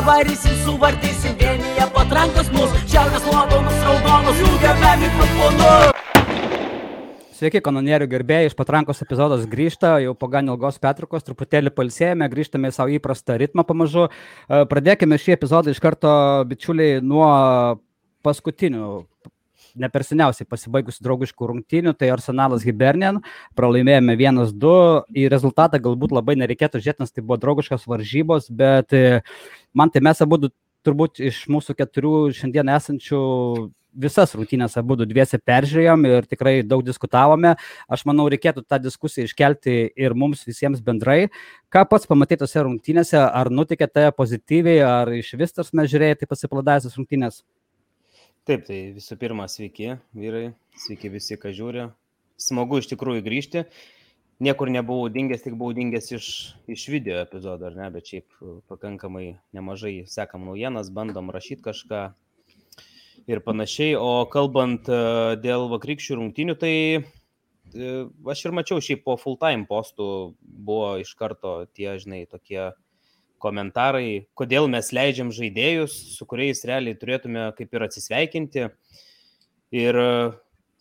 pavarysim, suvartysim vienyje patrankos mus, šiaurės londonus raudonus, jungiame mikrofonus. Sveiki, kanonierių gerbėjai, iš patrankos epizodas grįžta, jau po gan ilgos petrukos, truputėlį palsėjame, grįžtame į savo įprastą ritmą pamažu. E, pradėkime šį epizodą iš karto, bičiuliai, nuo paskutinių ne per seniausiai pasibaigusių draugiškų rungtynių, tai Arsenalas Hibernian, pralaimėjome 1-2, į rezultatą galbūt labai nereikėtų žiūrėti, nes tai buvo draugiškas varžybos, bet e, man tai mes abu turbūt iš mūsų keturių šiandien esančių visas rungtynės abu dviese peržiūrėjom ir tikrai daug diskutavome. Aš manau, reikėtų tą diskusiją iškelti ir mums visiems bendrai. Ką pats pamatai tose rungtynėse, ar nutikė tave pozityviai, ar iš vis tas mes žiūrėjai taip pasipladavęs rungtynės? Taip, tai visų pirma, sveiki vyrai, sveiki visi, ką žiūri. Smagu iš tikrųjų grįžti. Niekur nebuvau dingęs, tik buvau dingęs iš, iš video epizodo, ar ne, bet šiaip pakankamai nemažai sekam naujienas, bandom rašyti kažką ir panašiai. O kalbant e, dėl vakarykščių rungtynių, tai e, aš ir mačiau šiaip po full time postų buvo iš karto tie, žinai, tokie komentarai, kodėl mes leidžiam žaidėjus, su kuriais realiai turėtume kaip ir atsisveikinti. Ir,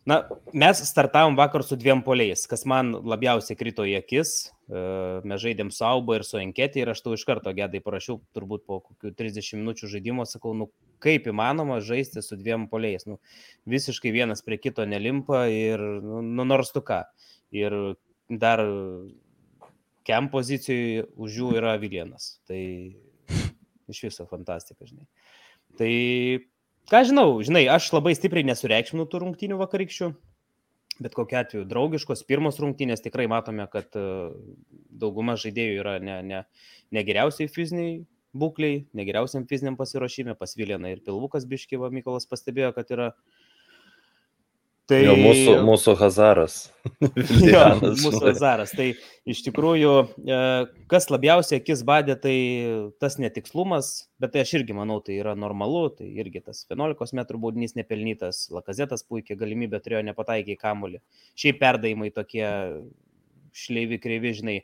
na, mes startavom vakar su dviem poliais, kas man labiausiai krito į akis. E, mes žaidėm su Auba ir su Enketė ir aš tau iš karto gedai parašiau, turbūt po kokių 30 minučių žaidimo, sakau, nu kaip įmanoma žaisti su dviem poliais. Nu, visiškai vienas prie kito nelimpa ir, nu, nu nors tu ką. Ir dar kem pozicijoje už jų yra Vilienas. Tai iš viso fantastika, žinai. Tai, ką žinau, žinai, aš labai stipriai nesureikšminu tų rungtynių vakarykščių, bet kokiu atveju draugiškos pirmos rungtynės tikrai matome, kad e, dauguma žaidėjų yra ne, ne, ne geriausiai fiziniai būkliai, ne geriausiam fiziniam pasiruošimui, pas Vilieną ir Pilvukas Biškyva Mykolas pastebėjo, kad yra uh, Tai jo, mūsų, mūsų Hazaras. jo, mūsų Hazaras. Tai iš tikrųjų, e, kas labiausiai akis badė, tai tas netikslumas, bet tai aš irgi manau, tai yra normalu, tai irgi tas 11 m baudinys nepelnytas, Lakazetas puikiai galimybę turėjo nepataikyti į kamulį. Šiaip perdavimai tokie šleivi, kreivi, žinai.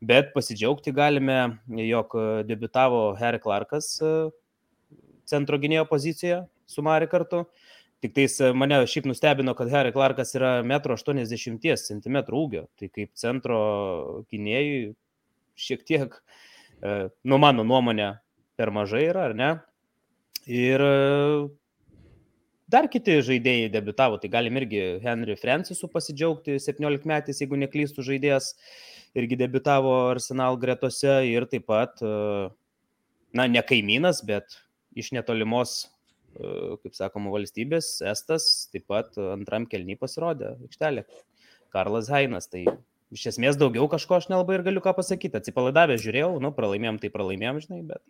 Bet pasidžiaugti galime, jog debitavo Harry Clarkas e, centro gynėjo pozicijoje su Mari kartu. Tik tais e, mane šiaip nustebino, kad Harry Clarkas yra 1,80 cm ūgio. Tai kaip centro gynėjui šiek tiek, e, nu mano nuomonė, per mažai yra, ar ne? Ir e, dar kiti žaidėjai debitavo, tai galim irgi Henry Francisu pasidžiaugti, 17 metais, jeigu neklystų žaidėjas, irgi debitavo Arsenal gretose ir taip pat, na, ne kaimynas, bet iš netolimos kaip sakoma, valstybės, Estas taip pat antram kelny pasirodė aikštelė. Karlas Hainas, tai iš esmės daugiau kažko aš nelabai ir galiu ką pasakyti. Atsipalaidavę žiūrėjau, nu, pralaimėjom, tai pralaimėjom, žinai, bet.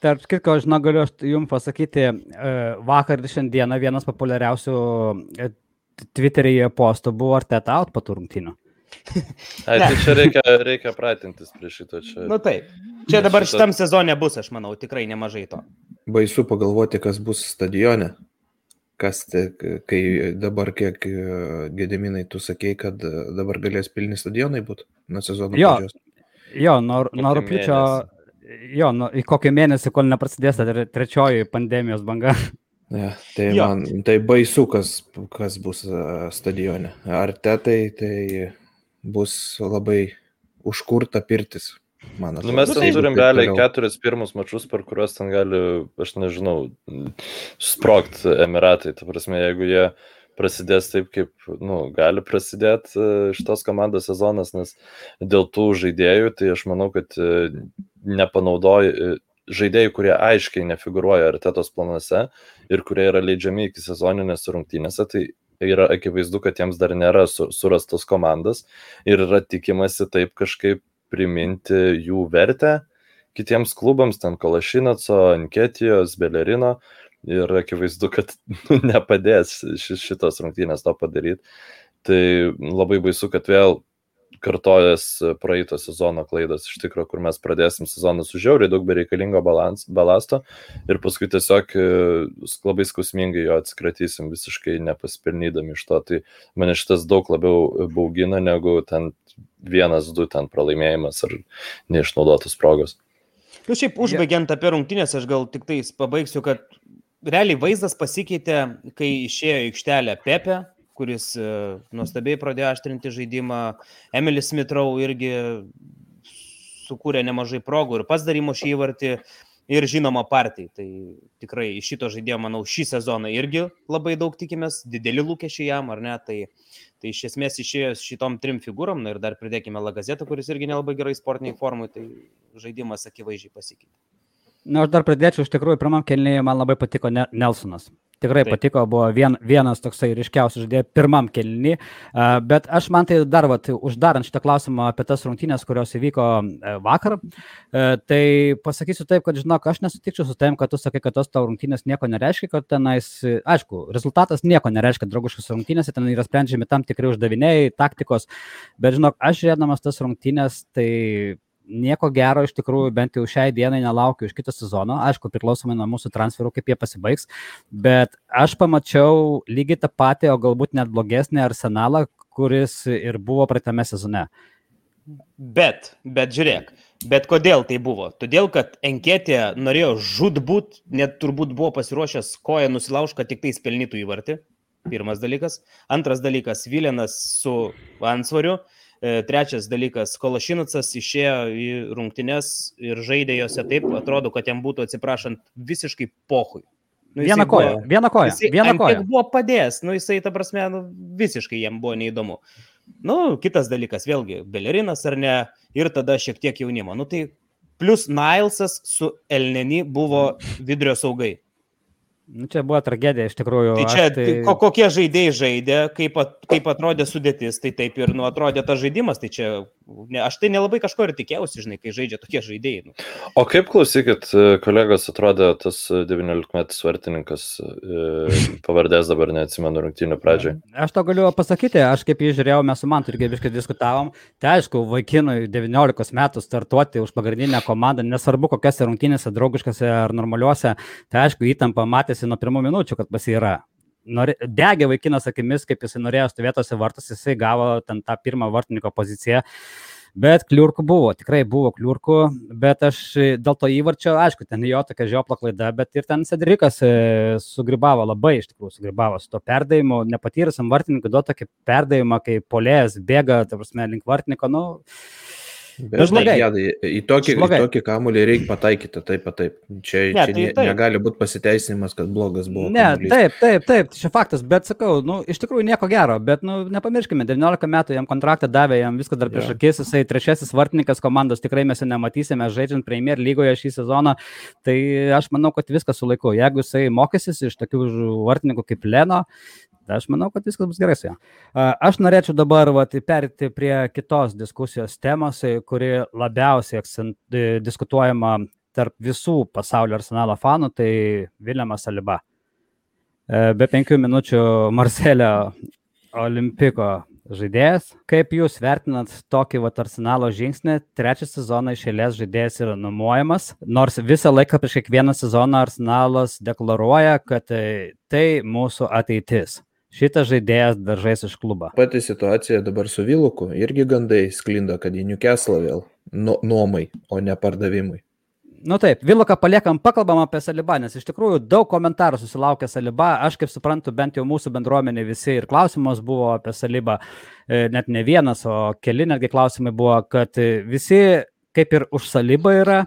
Tarp kitko, žinau, galiu jums pasakyti, e, vakar ir šiandieną vienas populiariausių e, Twitteryje postų buvo Arteta out po turrungtinių. Ai, tai čia reikia, reikia pratintis prie šito čia. Na nu, taip. Čia dabar šitam sezonė bus, aš manau, tikrai nemažai to. Baisu pagalvoti, kas bus stadione. Kas, te, kai dabar kiek gediminai tu sakei, kad dabar galės pilni stadionai būti nuo sezono jo, pradžios. Jo, nuo, nuo rūpiučio, jo, nuo, į kokį mėnesį, kol neprasidės ta trečioji pandemijos banga. Ja, tai jo. man tai baisu, kas, kas bus stadione. Ar te tai, tai bus labai užkurta pirtis. Man atrodo, nu, mes ten turim realiai keturis pirmus mačius, per kuriuos ten gali, aš nežinau, sprogti Emiratai. Ta prasme, jeigu jie prasidės taip, kaip nu, gali prasidėti e, šitos komandos sezonas, nes dėl tų žaidėjų, tai aš manau, kad e, nepanaudoja e, žaidėjų, kurie aiškiai nefiguruoja artetos planuose ir kurie yra leidžiami iki sezoninės rungtynėse, tai yra akivaizdu, kad jiems dar nėra surastos komandos ir yra tikimasi taip kažkaip priminti jų vertę kitiems klubams, ten Kalašinaco, Anketijos, Belerino. Ir akivaizdu, kad nu, nepadės šitos rungtynės to padaryti. Tai labai baisu, kad vėl kartojas praeito sezono klaidos iš tikrųjų, kur mes pradėsim sezoną su žiauriai daug bereikalingo balans, balasto ir paskui tiesiog e, labai skausmingai jo atsikratysim visiškai nepaspirnydami iš to. Tai mane šitas daug labiau baugina negu ten vienas, du ten pralaimėjimas ar neišnaudotos progos. Nu, šiaip užbaigiant apie rungtynės, aš gal tik tais pabaigsiu, kad realiai vaizdas pasikeitė, kai išėjo aikštelė Pepe, kuris e, nuostabiai pradėjo aštrinti žaidimą, Emilis Mitrau irgi sukūrė nemažai progų ir pats darymo šį įvartį ir žinoma partijai. Tai tikrai iš šito žaidėjo, manau, šį sezoną irgi labai daug tikimės, dideli lūkesčiai jam, ar ne? Tai, tai iš esmės išėjęs šitom trim figūrom, na ir dar pridėkime Lagazetą, kuris irgi nelabai gerai sportiniai formai, tai žaidimas akivaizdžiai pasikeitė. Na, aš dar pridėčiau, iš tikrųjų, pirmam kelnyje man labai patiko Nelsonas. Tikrai Taip. patiko, buvo vien, vienas toksai ryškiausias žaidėjas pirmam kelnį, bet aš man tai dar, vat, uždarant šitą klausimą apie tas rungtynės, kurios įvyko e, vakar, e, tai pasakysiu taip, kad žinok, aš nesutikčiau su tavim, kad tu sakai, kad tos tavo rungtynės nieko nereiškia, kad tenais, aišku, rezultatas nieko nereiškia draugiškas rungtynės, ten yra sprendžiami tam tikri uždaviniai, taktikos, bet žinok, aš žiūrėdamas tas rungtynės, tai nieko gero iš tikrųjų bent jau šiai dienai nelaukiu iš kito sezono. Aišku, priklausomai nuo mūsų transferų, kaip jie pasibaigs. Bet aš pamačiau lygiai tą patį, o galbūt net blogesnį arsenalą, kuris ir buvo praeitame sezone. Bet, bet žiūrėk, bet kodėl tai buvo? Todėl, kad Enketė norėjo žudbūt, net turbūt buvo pasiruošęs koją nusilaužti, kad tik tai spelnytų įvartį. Pirmas dalykas. Antras dalykas, Vilenas su ansvariu. E, trečias dalykas, Kolašinicas išėjo į rungtynes ir žaidė jose taip, atrodo, kad jam būtų atsiprašant visiškai pohui. Nu, vieną koją, buvo, vieną koją. Vieną koją. buvo padėjęs, nu jisai, ta prasme, nu, visiškai jam buvo neįdomu. Nu, kitas dalykas, vėlgi, Belerinas ar ne, ir tada šiek tiek jaunimo. Nu, tai plus Nailsas su Elneni buvo vidurio saugai. Nu, čia buvo tragedija iš tikrųjų. Tai čia tai... Ko, kokie žaidėjai žaidė, kaip, at, kaip atrodė sudėtis, tai taip ir nu, atrodė tas žaidimas. Tai čia, ne, aš tai nelabai kažko ir tikėjausi, žinai, kai žaidžia tokie žaidėjai. Nu. O kaip klausykit, kolegos atrodė tas 19 metų svartininkas, e, pavardės dabar neatsimenu rungtynių pradžiai. Aš to galiu pasakyti, aš kaip jį žiūrėjau, mes su man irgi viskai diskutavom. Tai aišku, vaikinui 19 metų startuoti už pagrindinę komandą, nesvarbu kokiose rungtynėse, draugiškose ar normaliuose, tai aišku, įtampa matė matėsi nuo pirmų minučių, kad pas jį yra. Nori, degė vaikinas akimis, kaip jisai norėjo stovėtose vartus, jisai gavo ten tą pirmą vartininko poziciją. Bet kliurkų buvo, tikrai buvo kliurkų, bet aš dėl to įvarčio, aišku, ten jo tokia žiopla klaida, bet ir ten Cedrikas e, sugribavo, labai iš tikrųjų sugribavo su to perdavimu, nepatyrusiam vartininkui duoti tokį perdavimą, kai polėjas bėga, ta prasme, link vartininko, nu, Bet žmogai, jadai, į tokį, į tokį kamuolį reikia pataikyti, taip, taip. Čia, ne, čia tai, taip. negali būti pasiteisinimas, kad blogas buvo. Ne, kamuolys. taip, taip, taip, čia faktas, bet sakau, nu, iš tikrųjų nieko gero, bet nu, nepamirškime, 19 metų jam kontraktą davė, jam viską dar prieš akis, jisai trečiasis vartininkas komandos, tikrai mes jo nematysime, žaidžiant Premier lygoje šį sezoną, tai aš manau, kad viskas su laiku. Jeigu jisai mokysis iš tokių vartininkų kaip Leno, Aš manau, kad viskas bus gerai su juo. Aš norėčiau dabar vat, perėti prie kitos diskusijos temos, kuri labiausiai akcent, diskutuojama tarp visų pasaulio arsenalo fanų, tai Viljamas Aliba. E, be penkių minučių Marselio Olimpiko žaidėjas. Kaip jūs vertinat tokį vat, arsenalo žingsnį? Trečią sezoną iš eilės žaidėjas yra nuomojamas, nors visą laiką prieš kiekvieną sezoną arsenalas deklaruoja, kad tai, tai mūsų ateitis šitas žaidėjas dar žais iš klubo. Pati situacija dabar su Viluku irgi gandai sklinda, kad į Newcastle vėl nu, nuomai, o ne pardavimui. Nu taip, Viluką paliekam, pakalbam apie Salibą, nes iš tikrųjų daug komentarų susilaukė Salibą. Aš kaip suprantu, bent jau mūsų bendruomenė visi ir klausimas buvo apie Salibą, e, net ne vienas, o keli netgi klausimai buvo, kad visi kaip ir už Salibą yra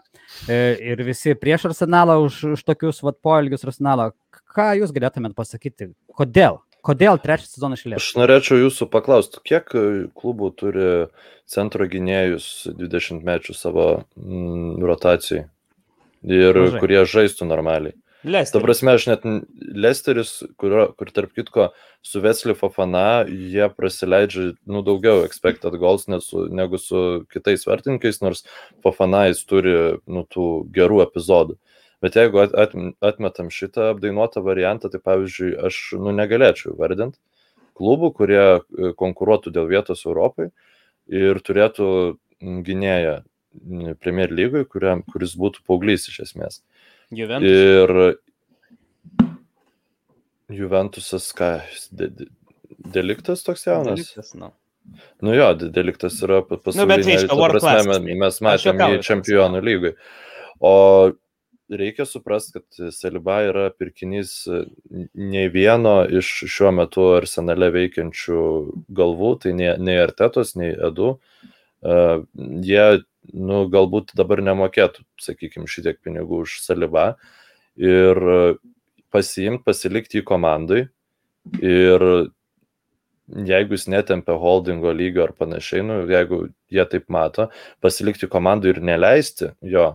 e, ir visi prieš arsenalą, už, už tokius vat poelgius arsenalą. Ką jūs galėtumėt pasakyti? Kodėl? Kodėl trečią sezoną išlės? Aš norėčiau jūsų paklausti, kiek e, klubų turi centro gynėjus 20 mečių savo mm, rotacijai ir Mažai. kurie žaistų normaliai. Lesteris. Ta prasme, aš net Lesteris, kur, kur tarp kitko su Vesli Fafana, jie prasileidžia nu, daugiau expected goals su, negu su kitais vertininkais, nors Fafana jis turi nu, tų gerų epizodų. Bet jeigu atmetam šitą apdainuotą variantą, tai pavyzdžiui, aš nu, negalėčiau vardinti klubų, kurie e, konkuruotų dėl vietos Europai ir turėtų gynėją Premier lygoj, kuriam, kuris būtų paauglys iš esmės. Juventus. Ir Juventusas, ką, de, de, deliktas toks jaunas? Deliktas, nu. Nu jo, deliktas yra pasaulyje. Nu, bet reiškia, prasme, mes, mes matėme čempionų lygui. O reikia suprasti, kad Saliba yra pirkinys nei vieno iš šiuo metu arsenale veikiančių galvų, tai nei, nei Artetos, nei Edu. Uh, jie, nu, galbūt dabar nemokėtų, sakykime, šitiek pinigų už Salibą ir pasiimti, pasilikti į komandai ir jeigu jis netempia holdingo lygio ar panašiai, nu, jeigu jie taip mato, pasilikti komandai ir neleisti jo,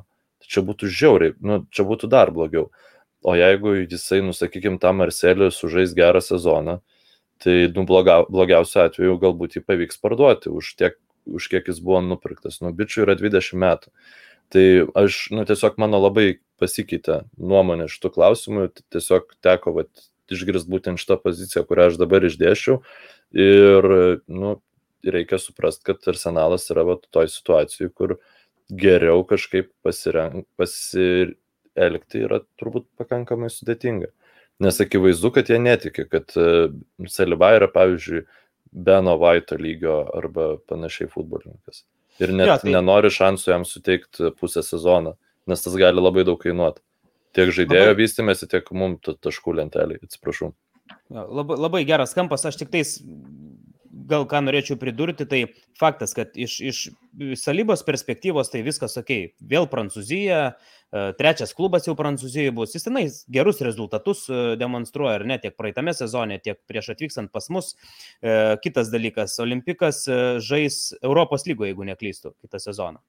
čia būtų žiauriai, nu, čia būtų dar blogiau. O jeigu jisai, nusakykim, tam Marceliu sužais gerą sezoną, tai nu, bloga, blogiausiu atveju galbūt jį pavyks parduoti už, tiek, už kiek jis buvo nupirktas. Nu, bičiui yra 20 metų. Tai aš, nu, tiesiog mano labai pasikeitė nuomonė šitų klausimų, tiesiog teko vat, išgirsti būtent šitą poziciją, kurią aš dabar išdėšiau. Ir, nu, reikia suprasti, kad arsenalas yra va, toj situacijai, kur geriau kažkaip pasirenk, pasielgti yra turbūt pakankamai sudėtinga. Nes akivaizdu, kad jie netiki, kad uh, Saliba yra, pavyzdžiui, Beno Vaito lygio arba panašiai futbolininkas. Ir net ja, tai... nenori šansų jam suteikti pusę sezoną, nes tas gali labai daug kainuoti. Tiek žaidėjo labai... vystimėsi, tiek mums taškų lentelį, atsiprašau. Labai, labai geras kampas, aš tik tais gal ką norėčiau pridurti, tai faktas, kad iš, iš salybos perspektyvos tai viskas ok. Vėl Prancūzija, e, trečias klubas jau Prancūzijoje bus. Jis tenai gerus rezultatus e, demonstruoja, ar ne, tiek praeitame sezone, tiek prieš atvykstant pas mus. E, kitas dalykas, Olimpikas žais Europos lygoje, jeigu neklystu, kitą sezoną.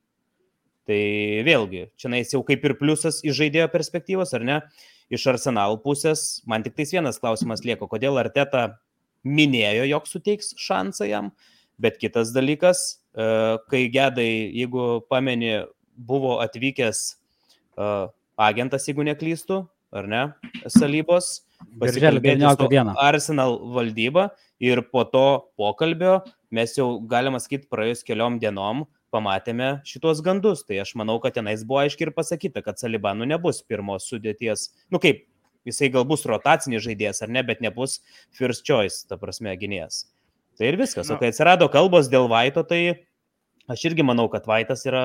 Tai vėlgi, čia nais jau kaip ir pliusas iš žaidėjo perspektyvos, ar ne? Iš arsenalų pusės, man tik tais vienas klausimas lieka, kodėl Arteta minėjo, jog suteiks šansą jam, bet kitas dalykas, e, kai gedai, jeigu pameni, buvo atvykęs e, agentas, jeigu neklystu, ar ne, salybos, pasikalbėti Arsenal valdyba ir po to pokalbio mes jau, galima sakyti, praėjus keliom dienom pamatėme šitos gandus. Tai aš manau, kad tenais buvo aiškiai ir pasakyta, kad Salibanų nebus pirmos sudėties, nu kaip, jisai gal bus rotacinis žaidėjas ar ne, bet nebus first choice, ta prasme, gynėjas. Tai ir viskas. O kai atsirado kalbos dėl Vaito, tai Aš irgi manau, kad Vaitas yra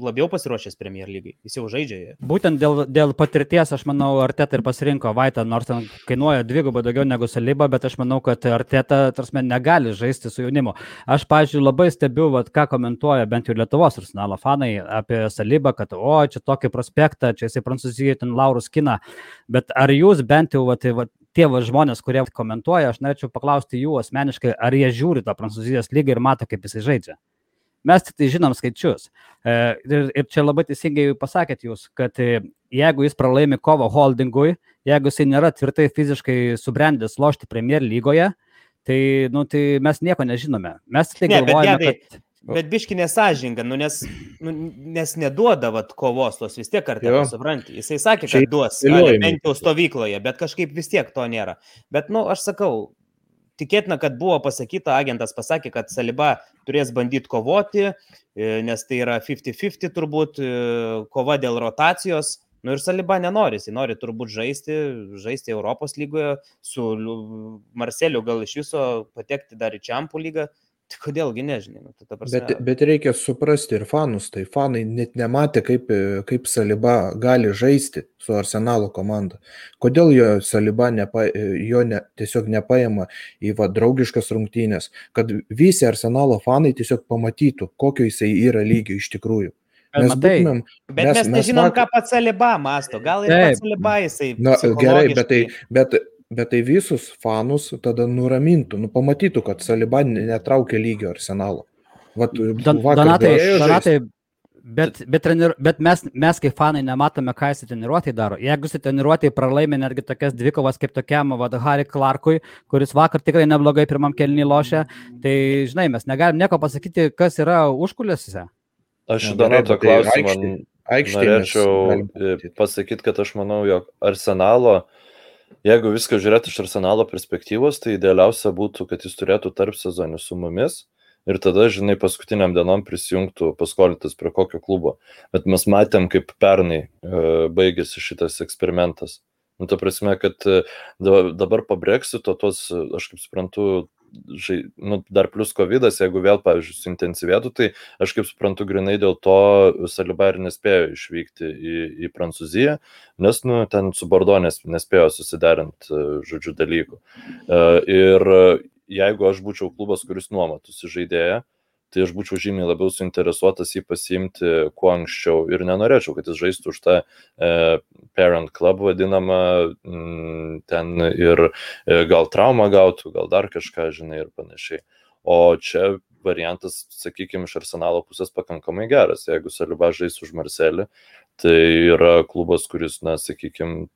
labiau pasiruošęs Premier lygai. Jis jau žaidžia. Būtent dėl, dėl patirties, aš manau, Arteta ir pasirinko Vaitą, nors ten kainuoja dvigubai daugiau negu Saliba, bet aš manau, kad Arteta, tarsi, negali žaisti su jaunimu. Aš, pažiūrėjau, labai stebiu, vat, ką komentuoja bent jau Lietuvos arsenalo fanai apie Salibą, kad, o, čia tokį prospektą, čia jisai Prancūzijoje ten Laurus kina. Bet ar jūs bent jau, vat, vat, tie va, žmonės, kurie komentuoja, aš norėčiau paklausti jų asmeniškai, ar jie žiūri tą Prancūzijos lygą ir mato, kaip jisai žaidžia. Mes tik tai žinom skaičius. E, ir, ir čia labai teisingai pasakėt jūs, kad e, jeigu jis pralaimi kovą holdingui, jeigu jisai nėra tvirtai fiziškai subrendęs lošti Premier lygoje, tai, nu, tai mes nieko nežinome. Mes tik tai galvojame, ne, bet, kad... Bet biški nesažinga, nu, nes, nu, nes neduoda vat, kovos tos vis tiek kartą, supranti. Jisai sakė, kad duos, bent jau stovykloje, bet kažkaip vis tiek to nėra. Bet, nu, aš sakau, tikėtina, kad buvo pasakyta, agentas pasakė, kad Saliba turės bandyti kovoti, e, nes tai yra 50-50 turbūt e, kova dėl rotacijos. Nu ir Saliba nenori, jis nori turbūt žaisti, žaisti Europos lygoje, su Marceliu gal iš viso patekti dar į Čiampų lygą. Kodėlgi nežinai. Nu, tai prasme... bet, bet reikia suprasti ir fanus. Tai fanai net nematė, kaip, kaip Saliba gali žaisti su Arsenalo komanda. Kodėl jo Saliba nepa, jo ne, tiesiog nepaima į va, draugiškas rungtynės, kad visi Arsenalo fanai tiesiog pamatytų, kokio jisai yra lygio iš tikrųjų. Mes būtumėm, bet mes, mes nežinom, mes ką pats Saliba masto. Gal ir pats Saliba jisai. Na, gerai, bet, tai, bet bet tai visus fanus tada nuramintų, nu pamatytų, kad Saliban netraukia lygio arsenalo. Vat, Donatai, Donatai, bet, bet, trenir, bet mes, mes kaip fanai nematome, ką jis treniruotėjai daro. Jeigu jis treniruotėjai pralaimė netgi tokias dvikovas kaip tokiam vad Harry Clarkui, kuris vakar tikrai neblogai pirmam kelnį lošė, tai žinai, mes negalim nieko pasakyti, kas yra užkulėsiuose. Aš Donato tai klausimą norėčiau pasakyti, kad aš manau, jog arsenalo uh, jeigu viską žiūrėti iš arsenalo perspektyvos, tai idealiausia būtų, kad jis turėtų tarp sezonių su mumis ir tada, žinai, paskutiniam dienom prisijungtų paskolintas prie kokio klubo. Bet mes matėm, kaip pernai e, baigėsi šitas eksperimentas. Nu, ta prasme, kad e, dabar po Brexito tos, aš kaip suprantu, žai, nu, dar plus COVID, jeigu vėl, pavyzdžiui, suintensyvėtų, tai aš kaip suprantu, grinai dėl to Saliba ir nespėjo išvykti į, į Prancūziją, nes, nu, ten su Bordonės nespėjo susiderinti, žodžiu, dalykų. Ir jeigu aš būčiau klubas, kuris nuomatųsi žaidėją, tai aš būčiau žymiai labiau suinteresuotas jį pasiimti kuo anksčiau ir nenorėčiau, kad jis žaistų už tą e, parent club vadinamą m, ten ir e, gal traumą gautų, gal dar kažką, žinai, ir panašiai. O čia variantas, sakykime, iš arsenalo pusės pakankamai geras. Jeigu Saliba žais už Marselį, tai yra klubas, kuris, na, sakykime,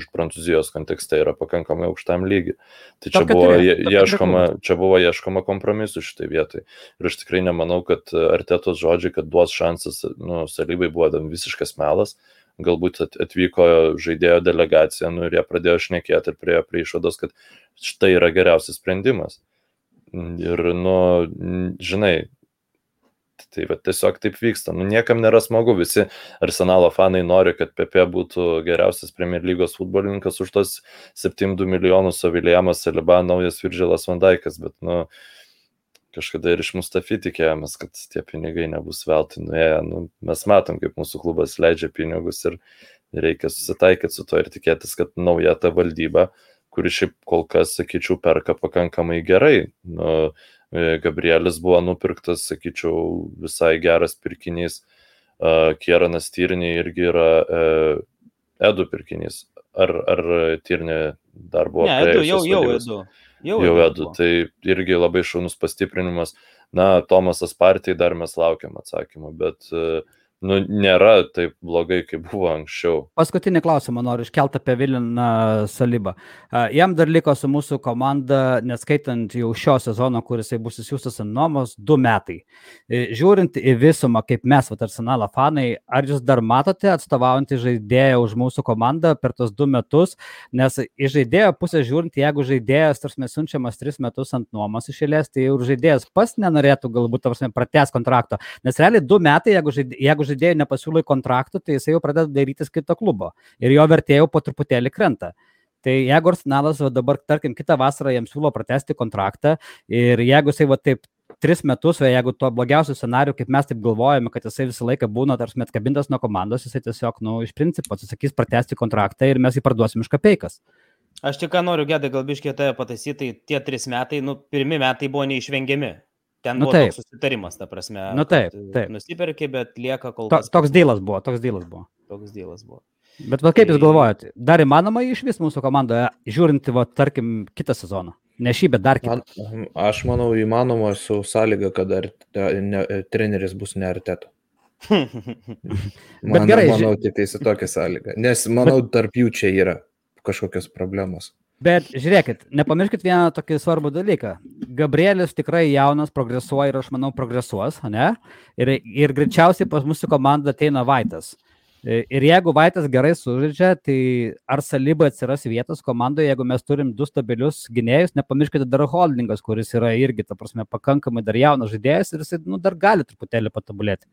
iš Prancūzijos kontekste yra pakankamai aukštam lygiai. Tai čia buvo, ieškoma, čia buvo ieškoma kompromisų šitai vietai. Ir aš tikrai nemanau, kad Artetos žodžiai, kad duos šansas, nu, salybai buvo visiškas melas. Galbūt atvyko žaidėjo delegacija, nu ir jie pradėjo šnekėti ir priejo prie išvados, kad štai yra geriausias sprendimas. Ir, nu, žinai, Tai va, tiesiog taip vyksta. Nu, niekam nėra smagu, visi arsenalo fanai nori, kad PP būtų geriausias Premier lygos futbolininkas už tos 7-2 milijonus, o Viljamas Saliba naujas Virgilas Vandaikas, bet nu, kažkada ir iš Mustafi tikėjomės, kad tie pinigai nebus veltui nuėję. Nu, mes matom, kaip mūsų klubas leidžia pinigus ir reikia susitaikyti su to ir tikėtis, kad nauja ta valdyba, kuri šiaip kol kas, sakyčiau, perka pakankamai gerai. Nu, Gabrielis buvo nupirktas, sakyčiau, visai geras pirkinys. Kieranas Tyrniai irgi yra e, Edu pirkinys. Ar, ar Tyrnė dar buvo? Ne, Edu, jau, jau Edu. Jau, jau Edu, tai irgi labai šaunus pastiprinimas. Na, Tomasas partijai dar mes laukiam atsakymą, bet uh, nu, nėra taip blogai, kaip buvo anksčiau. Paskutinį klausimą noriu iškelti apie Viliną Salibą. Jam dar liko su mūsų komanda, neskaitant jau šio sezono, kuris bus įsiūstas ant nuomos, du metai. E, žiūrint į visumą, kaip mes, va, arsenalo fanai, ar jūs dar matote atstovaujantį žaidėją už mūsų komandą per tos du metus, nes iš žaidėjo pusės žiūrint, jeigu žaidėjas, tarsi mes siunčiamas tris metus ant nuomos išėlės, tai jau žaidėjas pas nenorėtų galbūt, tarsi, pratęs kontrakto. Nes realiai du metai, jeigu, žaidė, jeigu žaidėjui nepasiūlai kontraktų, tai jisai jau pradeda darytis kito klubo ir jo vertė jau po truputėlį krenta. Tai jeigu Arsenalas dabar, tarkim, kitą vasarą jam siūlo pratesti kontraktą ir jeigu jisai va taip tris metus, o jeigu tuo blogiausiu scenariu, kaip mes taip galvojame, kad jisai visą laiką būna tarsi atkabintas nuo komandos, jisai tiesiog, nu, iš principo atsisakys pratesti kontraktą ir mes jį parduosim iš kapeikas. Aš tik ką noriu, gedai, gal biškiai tave pataisyti, tai tie tris metai, nu, pirmi metai buvo neišvengiami. Ten nu, buvo susitarimas, ta prasme. Nu taip, taip. Nusipirkė, bet lieka kol kas. To, toks dėlas buvo, toks dėlas buvo. Toks dėlas buvo. Bet va, kaip tai... jūs galvojate, dar įmanoma iš vis mūsų komandoje, žiūrint, va, tarkim, kitą sezoną? Ne šį, bet dar kitą. Man, aš manau, įmanoma su sąlyga, kad ar, ne, treneris bus ne arteto. Man, gerai, manau, tik tai su tokia sąlyga. Nes manau, bet... tarp jų čia yra kažkokios problemos. Bet žiūrėkit, nepamirškit vieną tokį svarbų dalyką. Gabrielis tikrai jaunas, progresuoja ir aš manau progresuos, ne? Ir, ir greičiausiai pas mūsų komandą ateina Vaitas. Ir jeigu Vaitas gerai sužaidžia, tai ar Salyba atsiras vietos komandoje, jeigu mes turim du stabilius gynėjus, nepamirškite dar holdingas, kuris yra irgi, ta prasme, pakankamai dar jaunas žaidėjas ir jis nu, dar gali truputėlį patobulėti.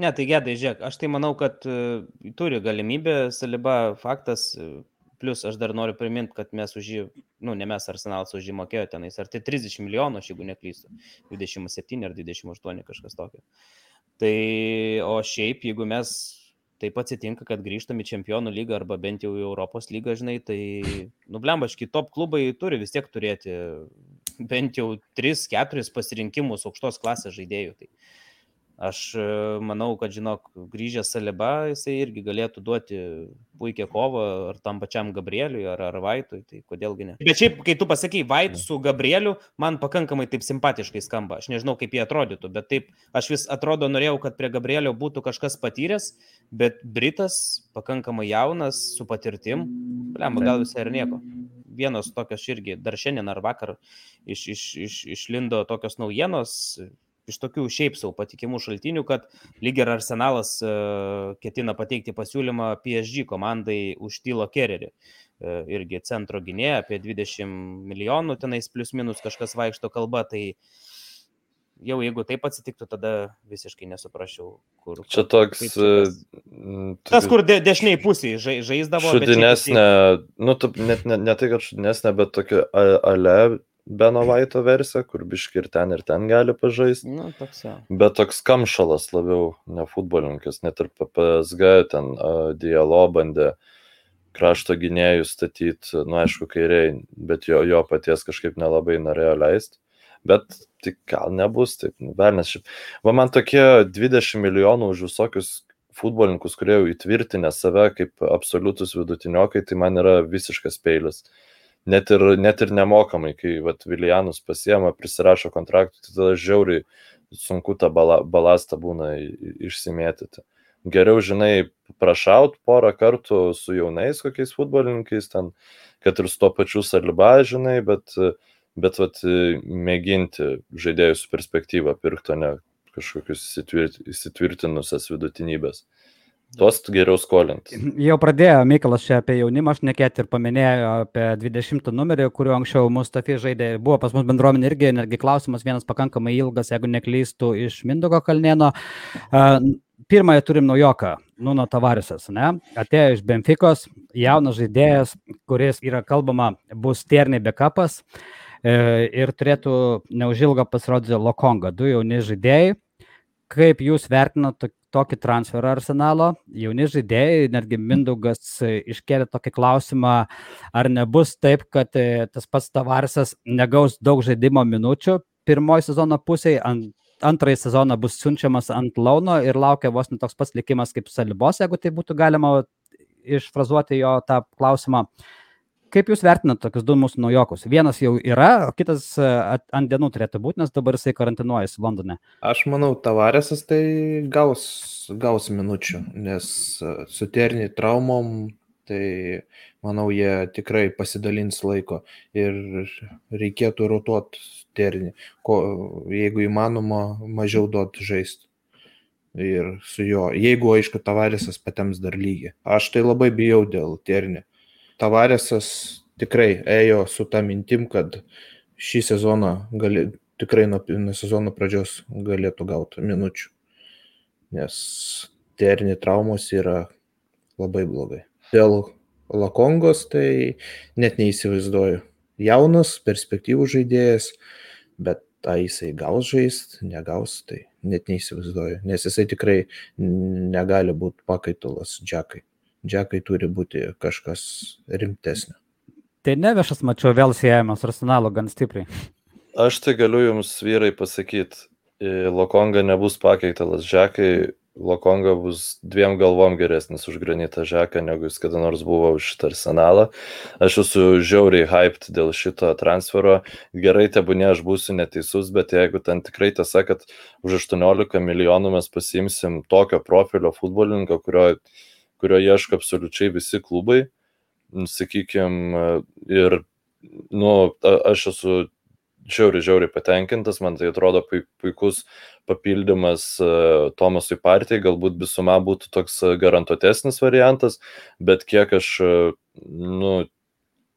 Ne, tai gedai, žiūrėk, aš tai manau, kad uh, turi galimybę, Salyba faktas, uh, Plus aš dar noriu priminti, kad mes už jį, nu, ne mes Arsenalas už jį mokėjo tenais, ar tai 30 milijonų, aš jeigu neklystu, 27 ar 28 kažkas tokio. Tai, o šiaip, jeigu mes taip atsitinka, kad grįžtam į Čempionų lygą arba bent jau į Europos lygą, žinai, tai, nublembaški, top klubai turi vis tiek turėti bent jau 3-4 pasirinkimus aukštos klasės žaidėjų. Tai Aš e, manau, kad, žinok, grįžęs Saliba, jisai irgi galėtų duoti puikią kovą ar tam pačiam Gabrieliui, ar, ar Vaitui, tai kodėlgi ne. Bet šiaip, kai tu pasakai Vait su Gabrieliu, man pakankamai taip simpatiškai skamba. Aš nežinau, kaip jie atrodytų, bet taip, aš vis atrodo norėjau, kad prie Gabrielio būtų kažkas patyręs, bet Britas pakankamai jaunas, su patirtim, blem, gal visai ir nieko vienos tokios irgi dar šiandien ar vakar iš, iš, iš, išlindo tokios naujienos, iš tokių šiaip savo patikimų šaltinių, kad lyg ir Arsenalas uh, ketina pateikti pasiūlymą PSG komandai už Tylo Kererį. Uh, irgi centro gynėja apie 20 milijonų, tenais plus minus kažkas vaikšto kalba, tai jau jeigu taip atsitiktų, tada visiškai nesuprasčiau, kur. Čia toks. Tas, tas, kur de, dešiniai pusėje ža, žaisdavo. Šudinesnė, nu, tu, net ne, ne tai, kad šudinesnė, bet tokia ale Beno Vaito versija, kur biški ir ten ir ten gali pažaisti. Nu, toks jau. Bet toks kamšalas labiau, ne futbolininkas, net ir PSG ten uh, dialo bandė krašto gynėjų statyti, nu aišku, kairiai, bet jo, jo paties kažkaip nelabai norėjo leisti. Bet tik gal nebus taip, nu, velnės šiaip. Va man tokie 20 milijonų už visokius futbolininkus, kurie jau įtvirtinę save kaip absoliutus vidutiniokai, tai man yra visiškas peilis. Net ir, net ir nemokamai, kai vat, Vilijanus pasiema, prisirašo kontraktų, tai tada žiauriai sunku tą bala, balastą būna išsimėtyti. Geriau, žinai, prašaut porą kartų su jaunais kokiais futbolininkais, ten, kad ir su to pačiu salba, žinai, bet, bet vat, mėginti žaidėjus perspektyvą pirkti, o ne kažkokius įsitvirtinusias vidutinybės. Tuos geriau skolinti. Jau pradėjo Mikalas čia apie jaunimą, aš nekėt ir paminėjau apie 20 numerį, kuriuo anksčiau Mustafi žaidė. Buvo pas mus bendruomenė irgi, netgi klausimas vienas pakankamai ilgas, jeigu neklystų, iš Mindogo kalnėno. Pirmąją turim naujoką, Nuno Tavarisas, ne? Atėjo iš Benficos, jaunas žaidėjas, kuris yra kalbama, bus tierniai backupas e, ir turėtų neužilgo pasirodyti Lokonga, du jauni žaidėjai. Kaip jūs vertinate tokį transferą arsenalo, jauni žaidėjai, netgi Mindaugas iškėlė tokį klausimą, ar nebus taip, kad e, tas pats Tavarsas negaus daug žaidimo minučių pirmoji sezono pusėje, ant antrąjį sezoną bus siunčiamas ant launo ir laukia vos net toks pats likimas kaip Salibos, jeigu tai būtų galima išfrazuoti jo tą klausimą. Kaip Jūs vertinate tokius du mūsų naujokus? Vienas jau yra, kitas e, ant dienų turėtų būti, nes dabar jisai karantinuojasi Londone. Aš manau, Tavarėsas tai gaus, gaus minučių, nes e, su terni traumom, tai manau, jie tikrai pasidalins laiko ir reikėtų rotuoti terni, ko, jeigu įmanoma, mažiau duoti žaisti. Ir su juo, jeigu aišku, Tavarėsas patems dar lygį. Aš tai labai bijau dėl terni Tavarėsas tikrai ėjo su tą mintim, kad šį sezoną gali, tikrai nuo, nuo sezono pradžios galėtų gauti minučių, nes terni traumos yra labai blogai. Dėl Lakongos tai net neįsivaizduoju. Jaunas, perspektyvų žaidėjas, bet tą jisai gaus žaist, negaus, tai net neįsivaizduoju, nes jisai tikrai negali būti pakaitalas džekai. Džekai turi būti kažkas rimtesnio. Tai nevešas, mačiau, vėl siejamas arsenalo gan stipriai. Aš tai galiu jums vyrai pasakyti, Lokonga nebus pakeitalas Džekai, Lokonga bus dviem galvom geresnis už granitą Žeką, negu jis kada nors buvo už šitą arsenalą. Aš esu žiauriai hyped dėl šito transfero. Gerai, tebūnė, aš būsiu neteisus, bet jeigu ten tikrai tiesa, kad už 18 milijonų mes pasimsim tokio profilio futbolininko, kurio kurio ieško absoliučiai visi klubai, sakykime, ir, nu, aš esu žiauriai, žiauriai patenkintas, man tai atrodo puikus papildymas Tomasui partijai, galbūt visuma būtų toks garantuotesnis variantas, bet kiek aš, nu,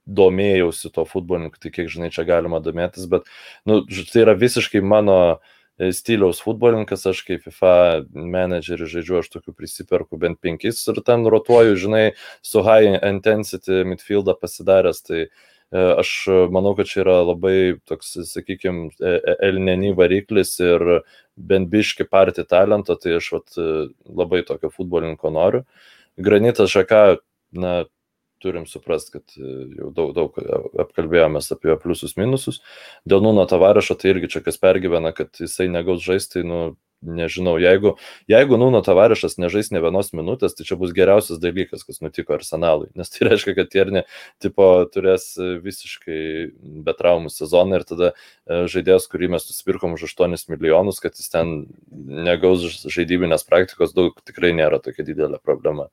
domėjausi to futbolininku, tai kiek žinai, čia galima domėtis, bet, nu, tai yra visiškai mano uh, E, stiliaus futbolininkas, aš kaip FIFA menedžerį žaidžiu, aš tokių prisiperku bent penkis ir ten rotuoju, žinai, su high intensity midfieldą pasidaręs, tai e, aš manau, kad čia yra labai toks, sakykime, elneny variklis ir bent biški partį talento, tai aš vat, labai tokio futbolininko noriu. Granitas Žaka, na, turim suprast, kad e, jau daug, daug apkalbėjomės apie jo pliusus minusus. Dėl Nuno Tavarešo tai irgi čia kas pergyvena, kad jisai negaus žaisti, nu, nežinau, jeigu, jeigu Nuno Tavarešas nežais ne vienos minutės, tai čia bus geriausias dalykas, kas nutiko Arsenalui, nes tai reiškia, kad Tiernė tipo turės visiškai be traumų sezoną ir tada e, žaidėjas, kurį mes nusipirkom už 8 milijonus, kad jis ten negaus žaidybinės praktikos, daug tikrai nėra tokia didelė problema.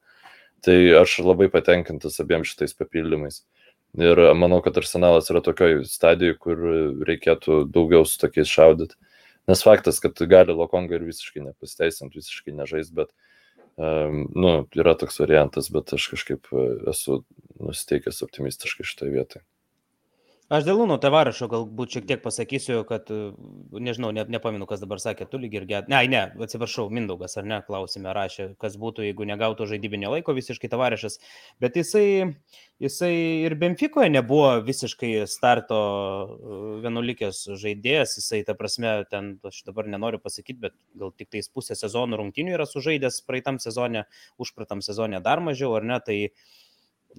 Tai aš labai patenkintas abiem šitais papildymais. Ir manau, kad arsenalas yra tokioj stadijoje, kur reikėtų daugiau su tokiais šaudyti. Nes faktas, kad gali Lokonga ir visiškai nepasiteisint, visiškai nežais, bet um, nu, yra toks variantas, bet aš kažkaip esu nusiteikęs optimistiškai šitoje vietoje. Aš dėl Lūno Tavarašo galbūt šiek tiek pasakysiu, kad, nežinau, ne, nepaminu, kas dabar sakė, tu lyg ir get. Ne, ne, atsiprašau, Mindaugas ar ne, klausime rašė, kas būtų, jeigu negautų žaidybinio laiko visiškai Tavarašas. Bet jisai, jisai ir Benfikoje nebuvo visiškai starto vienuolikės žaidėjas, jisai, ta prasme, ten, aš dabar nenoriu pasakyti, bet gal tik tais pusę sezono rungtinių yra sužaidęs praeitam sezonė, užpratam sezonė dar mažiau, ar ne, tai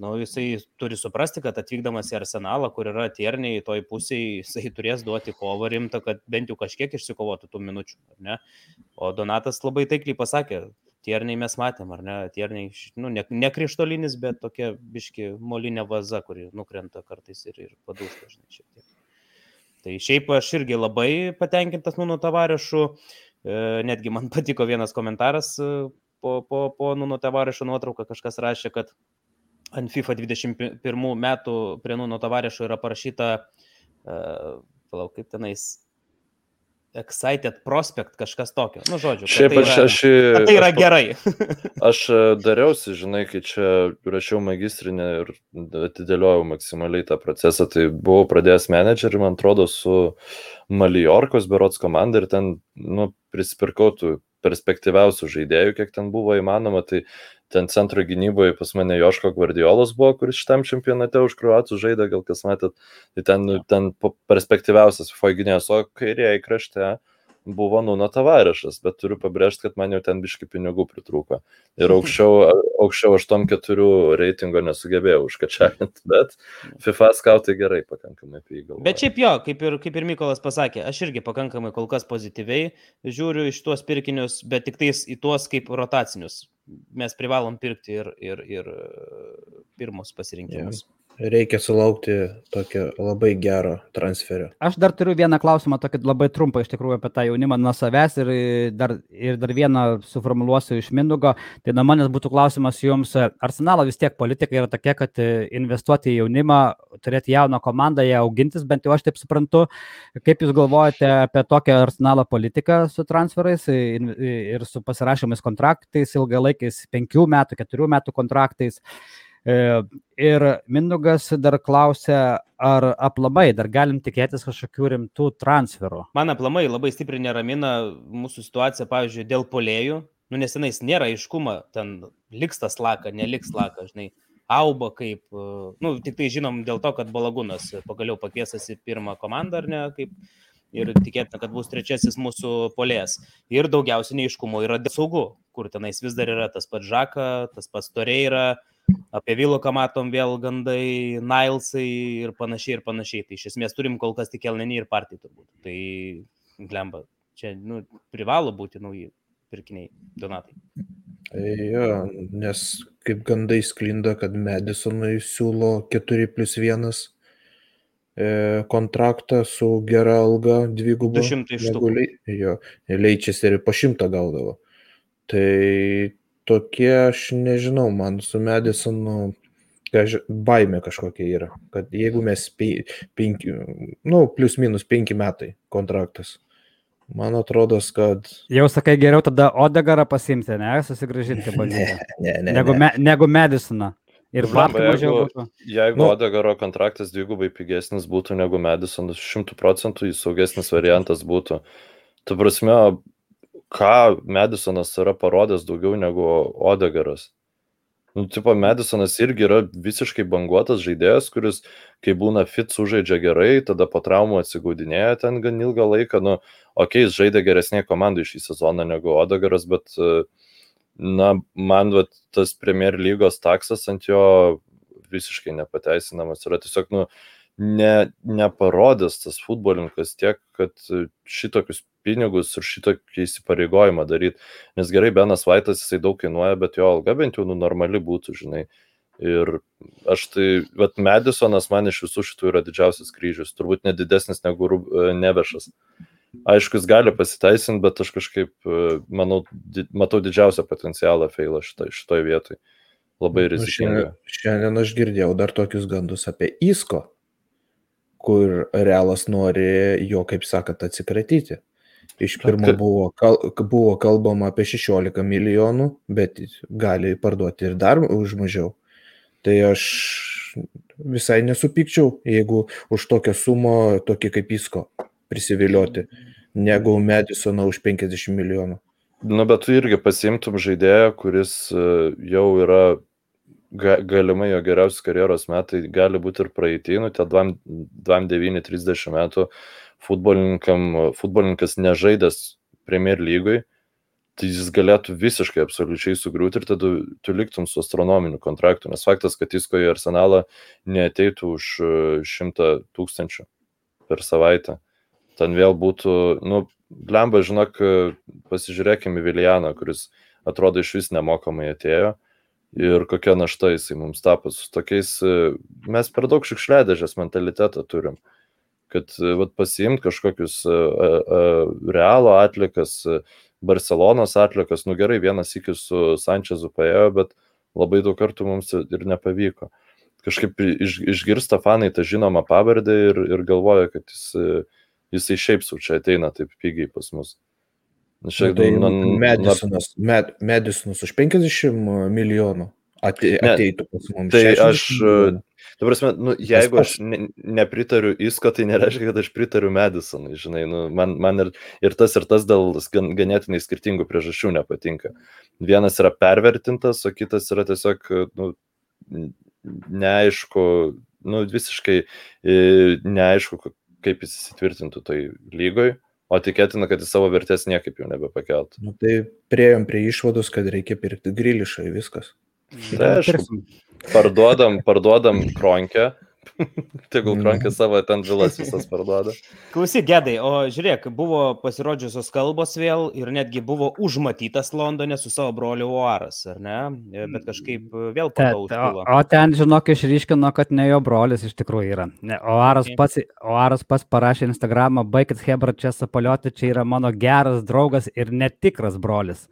nu, jisai turi suprasti, kad atvykdamas į arsenalą, kur yra tierniai toj pusėje, jisai turės duoti kovą rimtą, kad bent jau kažkiek išsikovotų tų minučių, ar ne? O Donatas labai taikliai pasakė, tierniai mes matėm, ar ne? Tierniai, nu, ne, ne krištolinis, bet tokia biški molinė vaza, kuri nukrenta kartais ir, ir padūsta, žinai, šiek tiek. Tai šiaip aš irgi labai patenkintas Nuno Tavarišu, e, netgi man patiko vienas komentaras e, po, po, po Nuno Tavarišo nuotrauką, kažkas rašė, kad ant FIFA 21 metų prie Nuno Tavarešo yra parašyta, uh, palauk, kaip tenais, Excited Prospect, kažkas tokio. Nu, žodžiu. Šiaip tai aš, yra, aš, tai yra aš, gerai. aš e, dariausi, žinai, kai čia rašiau magistrinę ir atidėliojau maksimaliai tą procesą, tai buvau pradėjęs menedžerį, man atrodo, su Malijorkos berots komanda ir ten, nu, prisipirkau tų perspektyviausių žaidėjų, kiek ten buvo įmanoma, tai ten centro gynyboje pas mane Joško Gvardiolas buvo, kuris šitam čempionate už kruatų žaidė, gal kas matėt, tai ten, ten perspektyviausias foginės, o kairieji krašte buvo Nuno Tavarešas, bet turiu pabrėžti, kad man jau ten biški pinigų pritrūko. Ir aukščiau, aukščiau 8-4 reitingo nesugebėjau užkačialinti, bet FIFA skautai gerai pakankamai apie jį galvoja. Bet šiaip jo, kaip ir, kaip ir Mykolas pasakė, aš irgi pakankamai kol kas pozityviai žiūriu iš tuos pirkinius, bet tik tais į tuos kaip rotacinius mes privalom pirkti ir, ir, ir pirmus pasirinkimus. Ja. Reikia sulaukti tokio labai gero transferio. Aš dar turiu vieną klausimą, tokį labai trumpą iš tikrųjų apie tą jaunimą nuo savęs ir dar, ir dar vieną suformuluosiu iš Mindugo. Tai nuo manęs būtų klausimas jums, arsenalo vis tiek politika yra tokia, kad investuoti į jaunimą, turėti jauną komandą, ją augintis, bent jau aš taip suprantu. Kaip jūs galvojate apie tokią arsenalo politiką su transferais ir su pasirašymais kontraktais, ilgalaikiais penkių metų, keturių metų kontraktais? E, ir Mindugas dar klausia, ar aplamai dar galim tikėtis kažkokių rimtų transferų. Man aplamai labai stipriai neramina mūsų situacija, pavyzdžiui, dėl polėjų. Nu, nes tenais nėra aiškumo, ten liks tas laka, neliks laka, žinai. Auba kaip, e, nu, tik tai žinom dėl to, kad Balagūnas pagaliau pakviesas į pirmą komandą, ar ne, kaip ir tikėtina, kad bus trečiasis mūsų polės. Ir daugiausiai neiškumo yra dėl saugų, kur tenais vis dar yra tas pats Žaka, tas pats Toreira, Apie Viloką matom vėl gandai, Nilesai ir panašiai ir panašiai. Tai iš esmės turim kol kas tik Elnenį ir partijį turbūt. Tai glemba, čia nu, privalo būti nauji pirkiniai, donatai. Jo, nes kaip gandai sklinda, kad Madisonui siūlo 4 plus 1 e, kontraktą su gera alga dvigubu. 200 iš tų. Jo, leičias ir po 100 gaudavo. Tai tokie, aš nežinau, man su Madisonu kaž, baime kažkokia yra, kad jeigu mes penki, nu, plus minus penki metai kontraktas. Man atrodo, kad... Jau sakai, geriau tada Odegarą pasimti, ne, susigražinti bandyti. ne, ne, ne. Negu, me, negu Madisoną. Ir Bamba, jeigu, būtų. jeigu nu, Odegaro kontraktas dvigubai pigesnis būtų negu Madisonas, šimtų procentų jis saugesnis variantas būtų. Tu prasme, ką Madisonas yra parodęs daugiau negu Odegaras. Nu, tipo, Madisonas irgi yra visiškai banguotas žaidėjas, kuris, kai būna fit, sužaidžia gerai, tada po traumų atsigaudinėja ten gan ilgą laiką. Nu, okay, jis žaidė geresnė komandai šį sezoną negu Odegaras, bet, na, man vat, tas Premier lygos taksas ant jo visiškai nepateisinamas. Yra tiesiog, nu, ne, neparodęs tas futbolininkas tiek, kad šitokius pinigus ir šitokį įsipareigojimą daryti. Nes gerai, Benas Vaitas jisai daug kainuoja, bet jo alga bent jau nu, normali būtų, žinai. Ir aš tai, bet Madisonas man iš visų šitų yra didžiausias kryžius, turbūt nedidesnis negu e, Nevešas. Aišku, jis gali pasiteisinti, bet aš kažkaip, e, manau, di matau didžiausią potencialą Feilą šitoje šitoj vietoje. Labai nu, rizikinga. Šiandien, šiandien aš girdėjau dar tokius gandus apie Isko, kur Realas nori jo, kaip sakot, atsikratyti. Iš pirmo buvo, kal, buvo kalbama apie 16 milijonų, bet gali parduoti ir dar už mažiau. Tai aš visai nesupykčiau, jeigu už tokią sumą tokį kaip Isko prisivilioti, negu Medisoną už 50 milijonų. Nu, bet tu irgi pasimtum žaidėją, kuris e, jau yra ga, galimai jo geriausi karjeros metai, gali būti ir praeitį, nu, tie 29-30 metų futbolininkas nežaidęs Premier lygui, tai jis galėtų visiškai absoliučiai sugriūti ir tada tu liktum su astronominiu kontraktu, nes faktas, kad jis į arsenalą neateitų už e, šimtą tūkstančių per savaitę. Ten vėl būtų, nu, lemba, žinok, pasižiūrėkime į Vilianą, kuris atrodo iš vis nemokamai atėjo ir kokia našta jisai mums tapo. Su tokiais, e, mes per daug šiukšliadėžės mentalitetą turim, kad e, vat, pasiimt kažkokius realo atlikas, Barcelonos atlikas, nu gerai, vienas iki su Sančezu paėjo, bet labai daug kartų mums ir nepavyko. Kažkaip iš, išgirsta fanai tą žinomą pavardę ir, ir galvoja, kad jis, jisai šiaip su čia ateina taip pigiai pas mus. Šiaip, tai nu, Medisonas, med, Medisonas už 50 milijonų ateitų pas mus. Tai aš, Tu prasme, nu, jeigu aš ne, nepritariu Isko, tai nereiškia, kad aš pritariu Madisonui, žinai, nu, man, man ir, ir tas ir tas dėl gan, ganėtinai skirtingų priežasčių nepatinka. Vienas yra pervertintas, o kitas yra tiesiog, nu, neaišku, nu, visiškai e, neaišku, kaip jis įsitvirtintų tai lygoj, o tikėtina, kad į savo vertės niekaip jau nebepakeltų. Nu, tai prieėm prie išvados, kad reikia pirkti grilišai, viskas. Tai aišku, Parduodam, parduodam kronkę. Tegul kronkė savo ten vilas visas parduoda. Klausyk, gedai, o žiūrėk, buvo pasirodžiusios kalbos vėl ir netgi buvo užmatytas Londone su savo broliu Oaras, ar ne? Bet kažkaip vėl pataužtilo. O, o ten, žinok, išryškino, kad ne jo brolis iš tikrųjų yra. Ne, Oaras, okay. pats, Oaras pats parašė Instagramą, baigit Hebra čia sapalioti, čia yra mano geras draugas ir netikras brolis.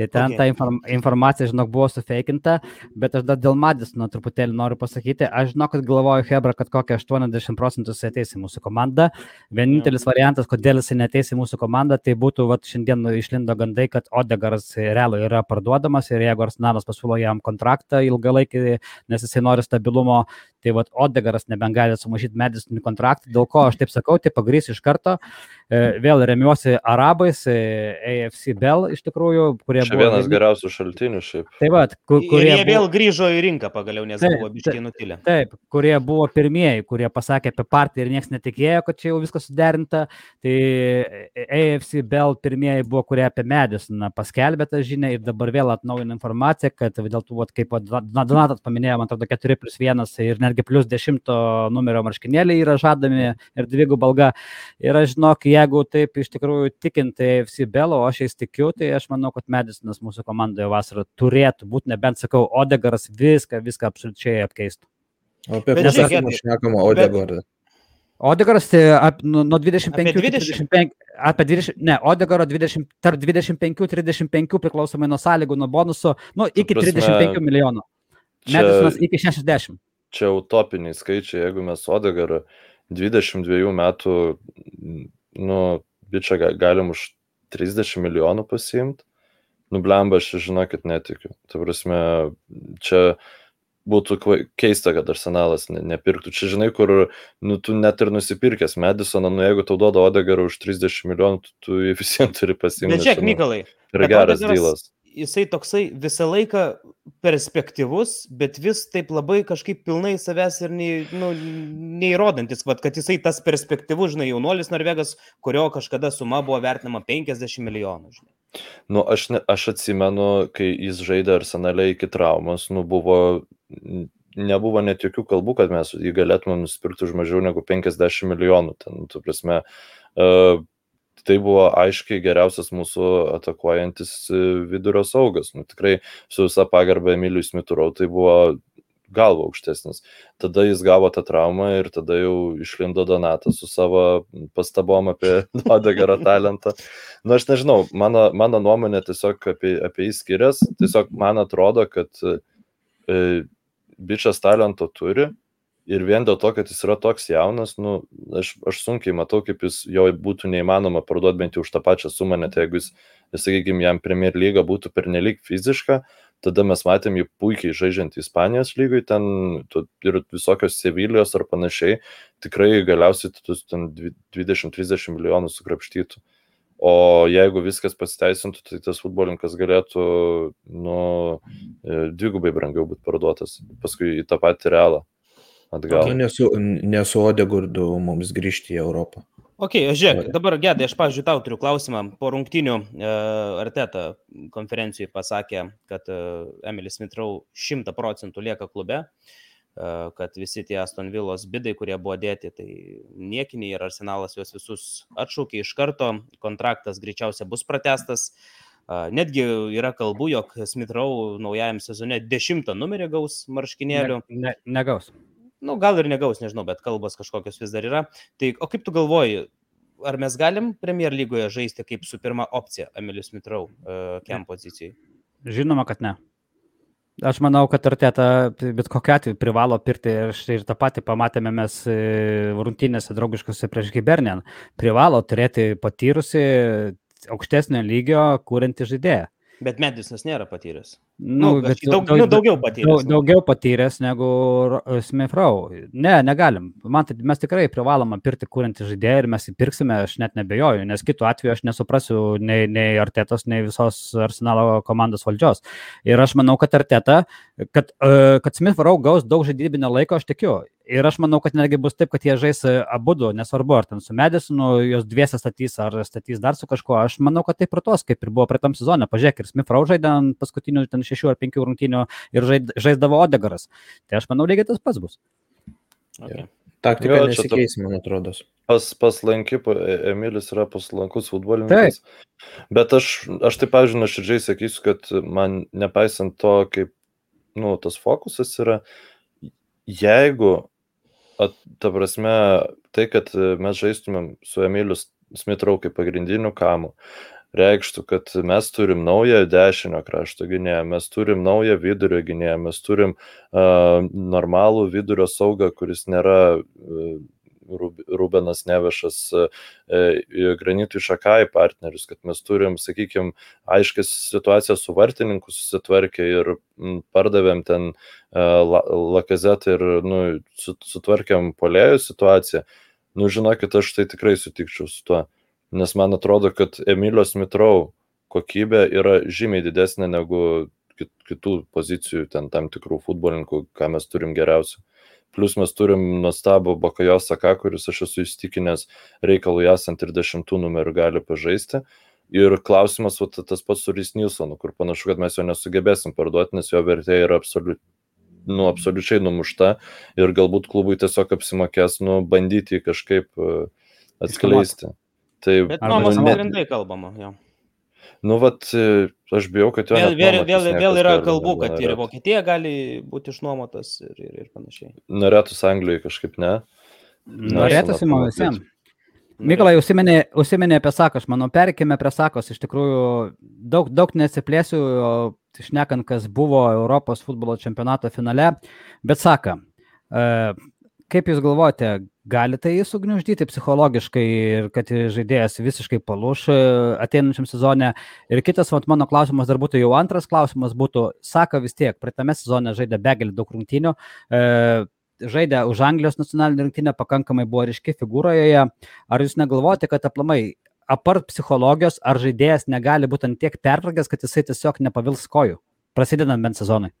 Tai ten okay. ta inform, informacija, žinok, buvo sufeikinta, bet aš dar dėl Madisino truputėlį noriu pasakyti. Aš žinok, kad galvoju Hebra, kad kokia 80 procentų jis ateis į mūsų komandą. Vienintelis yeah. variantas, kodėl jis neteis į mūsų komandą, tai būtų, va, šiandien išlindo gandai, kad Odegaras realiai yra parduodamas ir jeigu Arsenalas pasiūlo jam kontraktą ilgalaikį, nes jisai nori stabilumo, tai va, Odegaras nebengali sumažyti Madisonį kontraktą. Dėl ko aš taip sakau, tai pagrysiu iš karto. E, vėl remiuosi arabais, e, AFC Bell iš tikrųjų, kurie Čia buvo. vienas geriausių šaltinių šiaip. Taip pat, kur, kurie. Ir jie buvo... vėl grįžo į rinką pagaliau, nes taip, buvo biškiai nutilę. Taip, kurie buvo pirmieji, kurie pasakė apie partiją ir niekas netikėjo, kad čia jau viskas suderinta. Tai AFC Bell pirmieji buvo, kurie apie Medisoną paskelbė tą žinią ir dabar vėl atnaujina informaciją, kad dėl tų, vat, kaip Donatas paminėjo, man atrodo, 4 plus 1 ir netgi plus 10 numerio marškinėliai yra žadami ir dvigų balga. Ir aš žinok, jeigu taip iš tikrųjų tikinti FC Belo, o aš jais tikiu, tai aš manau, kad Medisonas mūsų komandoje vasarą turėtų būti, nebent sakau, Odegaras viską, viską absoliučiai apkeistų. O apie ką mes šnekama Odegarą? Odegaras tai ap, nu, nuo 25 iki 35, apie 20, ne, Odegaro 20, tarp 25-35 priklausomai nuo sąlygų, nuo bonusų, nu, iki prasme, 35 milijonų. Medisonas iki 60. Čia utopiniai skaičiai, jeigu mes Odegarą 22 metų nu, bičią galim už 30 milijonų pasiimti. Nublemba, aš žinokit netikiu. Tai prasme, čia būtų keista, kad arsenalas nepirktų. Čia žinai, kur nu, tu net ir nusipirkęs Medisoną, nu jeigu tau duoda Odegarą už 30 milijonų, tu, tu visiems turi pasimti. Bet žiūrėk, Mykolai. Tai geras dylas jisai toksai visą laiką perspektyvus, bet vis taip labai kažkaip pilnai savęs ir nei, nu, neįrodantis, vat, kad jisai tas perspektyvus, žinai, jaunuolis Norvegas, kurio kažkada suma buvo vertinama 50 milijonų. Žinai. Nu, aš, ne, aš atsimenu, kai jis žaidė arsenaliai iki traumos, nu, buvo, nebuvo net jokių kalbų, kad mes jį galėtume nusipirkti už mažiau negu 50 milijonų. Ten, tu prasme, uh, tai buvo aiškiai geriausias mūsų atakuojantis e, vidurio saugas. Nu, tikrai su visa pagarba Emiliui Smiturau tai buvo galva aukštesnis. Tada jis gavo tą traumą ir tada jau išlindo Donatas su savo pastabom apie Odegarą talentą. Na, nu, aš nežinau, mano, mano nuomonė tiesiog apie, apie jį skiriasi. Tiesiog man atrodo, kad e, bičias talento turi ir vien dėl to, kad jis yra toks jaunas, nu, aš, aš sunkiai matau, kaip jis jo būtų neįmanoma parduoti bent jau už tą pačią sumą, net jeigu jis, sakykime, jam Premier lyga būtų pernelyg fiziška, tada mes matėm jį puikiai žaidžiant Ispanijos lygui, ten ir visokios Sevilijos ar panašiai, tikrai galiausiai tu ten 20-30 milijonų sukrapštytų. O jeigu viskas pasiteisintų, tai tas futbolininkas galėtų nu, e, dvigubai brangiau būti parduotas paskui į tą patį realą atgal. Nu, nesu, nesu Odegurdu mums grįžti į Europą. Ok, žiūrėk, dabar gedai, aš, pavyzdžiui, tau turiu klausimą. Po rungtinių uh, Arteta konferencijai pasakė, kad uh, Emilis Mitrau 100 procentų lieka klube, uh, kad visi tie Aston Villos bidai, kurie buvo dėti, tai niekiniai ir Arsenalas juos visus atšaukė iš karto, kontraktas greičiausiai bus pratestas. Uh, netgi yra kalbų, jog Smithrow naujajam sezone 10 numerį gaus marškinėlių. Ne, ne, negaus nu, gal ir negaus, nežinau, bet kalbos kažkokios vis dar yra. Tai o kaip tu galvoji, ar mes galim Premier lygoje žaisti kaip su pirma opcija Emilius Mitrau uh, kem pozicijai? Žinoma, kad ne. Aš manau, kad arteta bet kokia atveju privalo pirti ir, tą patį pamatėme mes e, rungtynėse draugiškose prieš Gibernien. Privalo turėti patyrusi aukštesnio lygio kūrentį žaidėją. Bet Medisonas nėra patyręs. Nu, nu, bet daug, daug, nu, daugiau patyręs. Daug, daugiau patyręs negu Smith Rowe. Ne, negalim. Man tai mes tikrai privalom pirkti kūrintį žaidėją ir mes jį pirksime, aš net nebejoju, nes kitu atveju aš nesuprasiu nei, nei Artetos, nei visos Arsenalo komandos valdžios. Ir aš manau, kad Arteta, kad, kad Smith Rowe gaus daug žaidybinio laiko, aš tikiu. Ir aš manau, kad netgi bus taip, kad jie žais e, abu nesvarbu, ar ten su Medicinu, jos dviese statys, ar statys dar su kažkuo. Aš manau, kad taip ir tos, kaip ir buvo praeitam sezonė. Pažiūrėk, ir Smith Rau žaidė ant paskutinių ten šešių ar penkių rungtynių ir žaisdavo Odegaras. Tai aš manau, lygiai tas pats bus. Okay. Taktika jo, nesikeis, man atrodo. Pas, paslanki, Emilis yra paslankus futbolininkas. Taip. Bet aš, aš taip, pavyzdžiui, nuoširdžiai sakysiu, kad man nepaisant to, kaip nu, tas fokusas yra, jeigu at, ta prasme, tai, kad mes žaistumėm su Emiliu Smitrau kaip pagrindiniu kamu, reikštų, kad mes turim naują dešinio krašto gynėją, mes turim naują vidurio gynėją, mes turim uh, normalų vidurio saugą, kuris nėra uh, Rubenas Nevešas e, Granitui Šakai partnerius, kad mes turim, sakykime, aiškės situaciją su vartininku susitvarkę ir pardavėm ten e, lakazetą ir nu, sutvarkėm polėjų situaciją. Nu, žinokit, aš tai tikrai sutikčiau su tuo, nes man atrodo, kad Emilios Mitrau kokybė yra žymiai didesnė negu kitų pozicijų, ten tam tikrų futbolininkų, ką mes turim geriausių. Plus mes turim nuostabų Bakajos Saka, kuris aš esu įstikinęs reikalui esant ir dešimtų numerių gali pažaisti. Ir klausimas, va, tas pats su Rys Nilsonu, kur panašu, kad mes jo nesugebėsim parduoti, nes jo vertė yra absoliut, nu, absoliučiai numušta ir galbūt klubui tiesiog apsimokės nu, bandyti kažkaip uh, atskleisti. Tai, Bet nuomos nu, pagrindai kalbama, jo. Nu, vat, e, aš bijau, kad jo. Vėl, vėl, vėl, vėl yra kalbų, kad ir Vokietija gali būti išnuomotas ir, ir, ir panašiai. Norėtus Anglijoje kažkaip ne. Norėtųsi man visiems. Mykolai, užsiminė, užsiminė apie sakos, manau, perkime prie sakos, iš tikrųjų daug, daug nesiplėsiu, šnekant, kas buvo Europos futbolo čempionato finale, bet saka, e, kaip Jūs galvojate, gali tai sugniuždyti psichologiškai ir kad žaidėjas visiškai palūš e, ateinančiam sezone. Ir kitas, vat, mano klausimas dar būtų jau antras klausimas, būtų, sako vis tiek, praeitame sezone žaidė begalį daug rungtynių. E, žaidė už Anglijos nacionalinį rinktinę, pakankamai buvo ryški figūroje. Ar jūs negalvojate, kad aplamai, apart psichologijos, ar žaidėjas negali būti ant tiek pervargęs, kad jisai tiesiog nepavils kojų, prasidedant bent sezonui?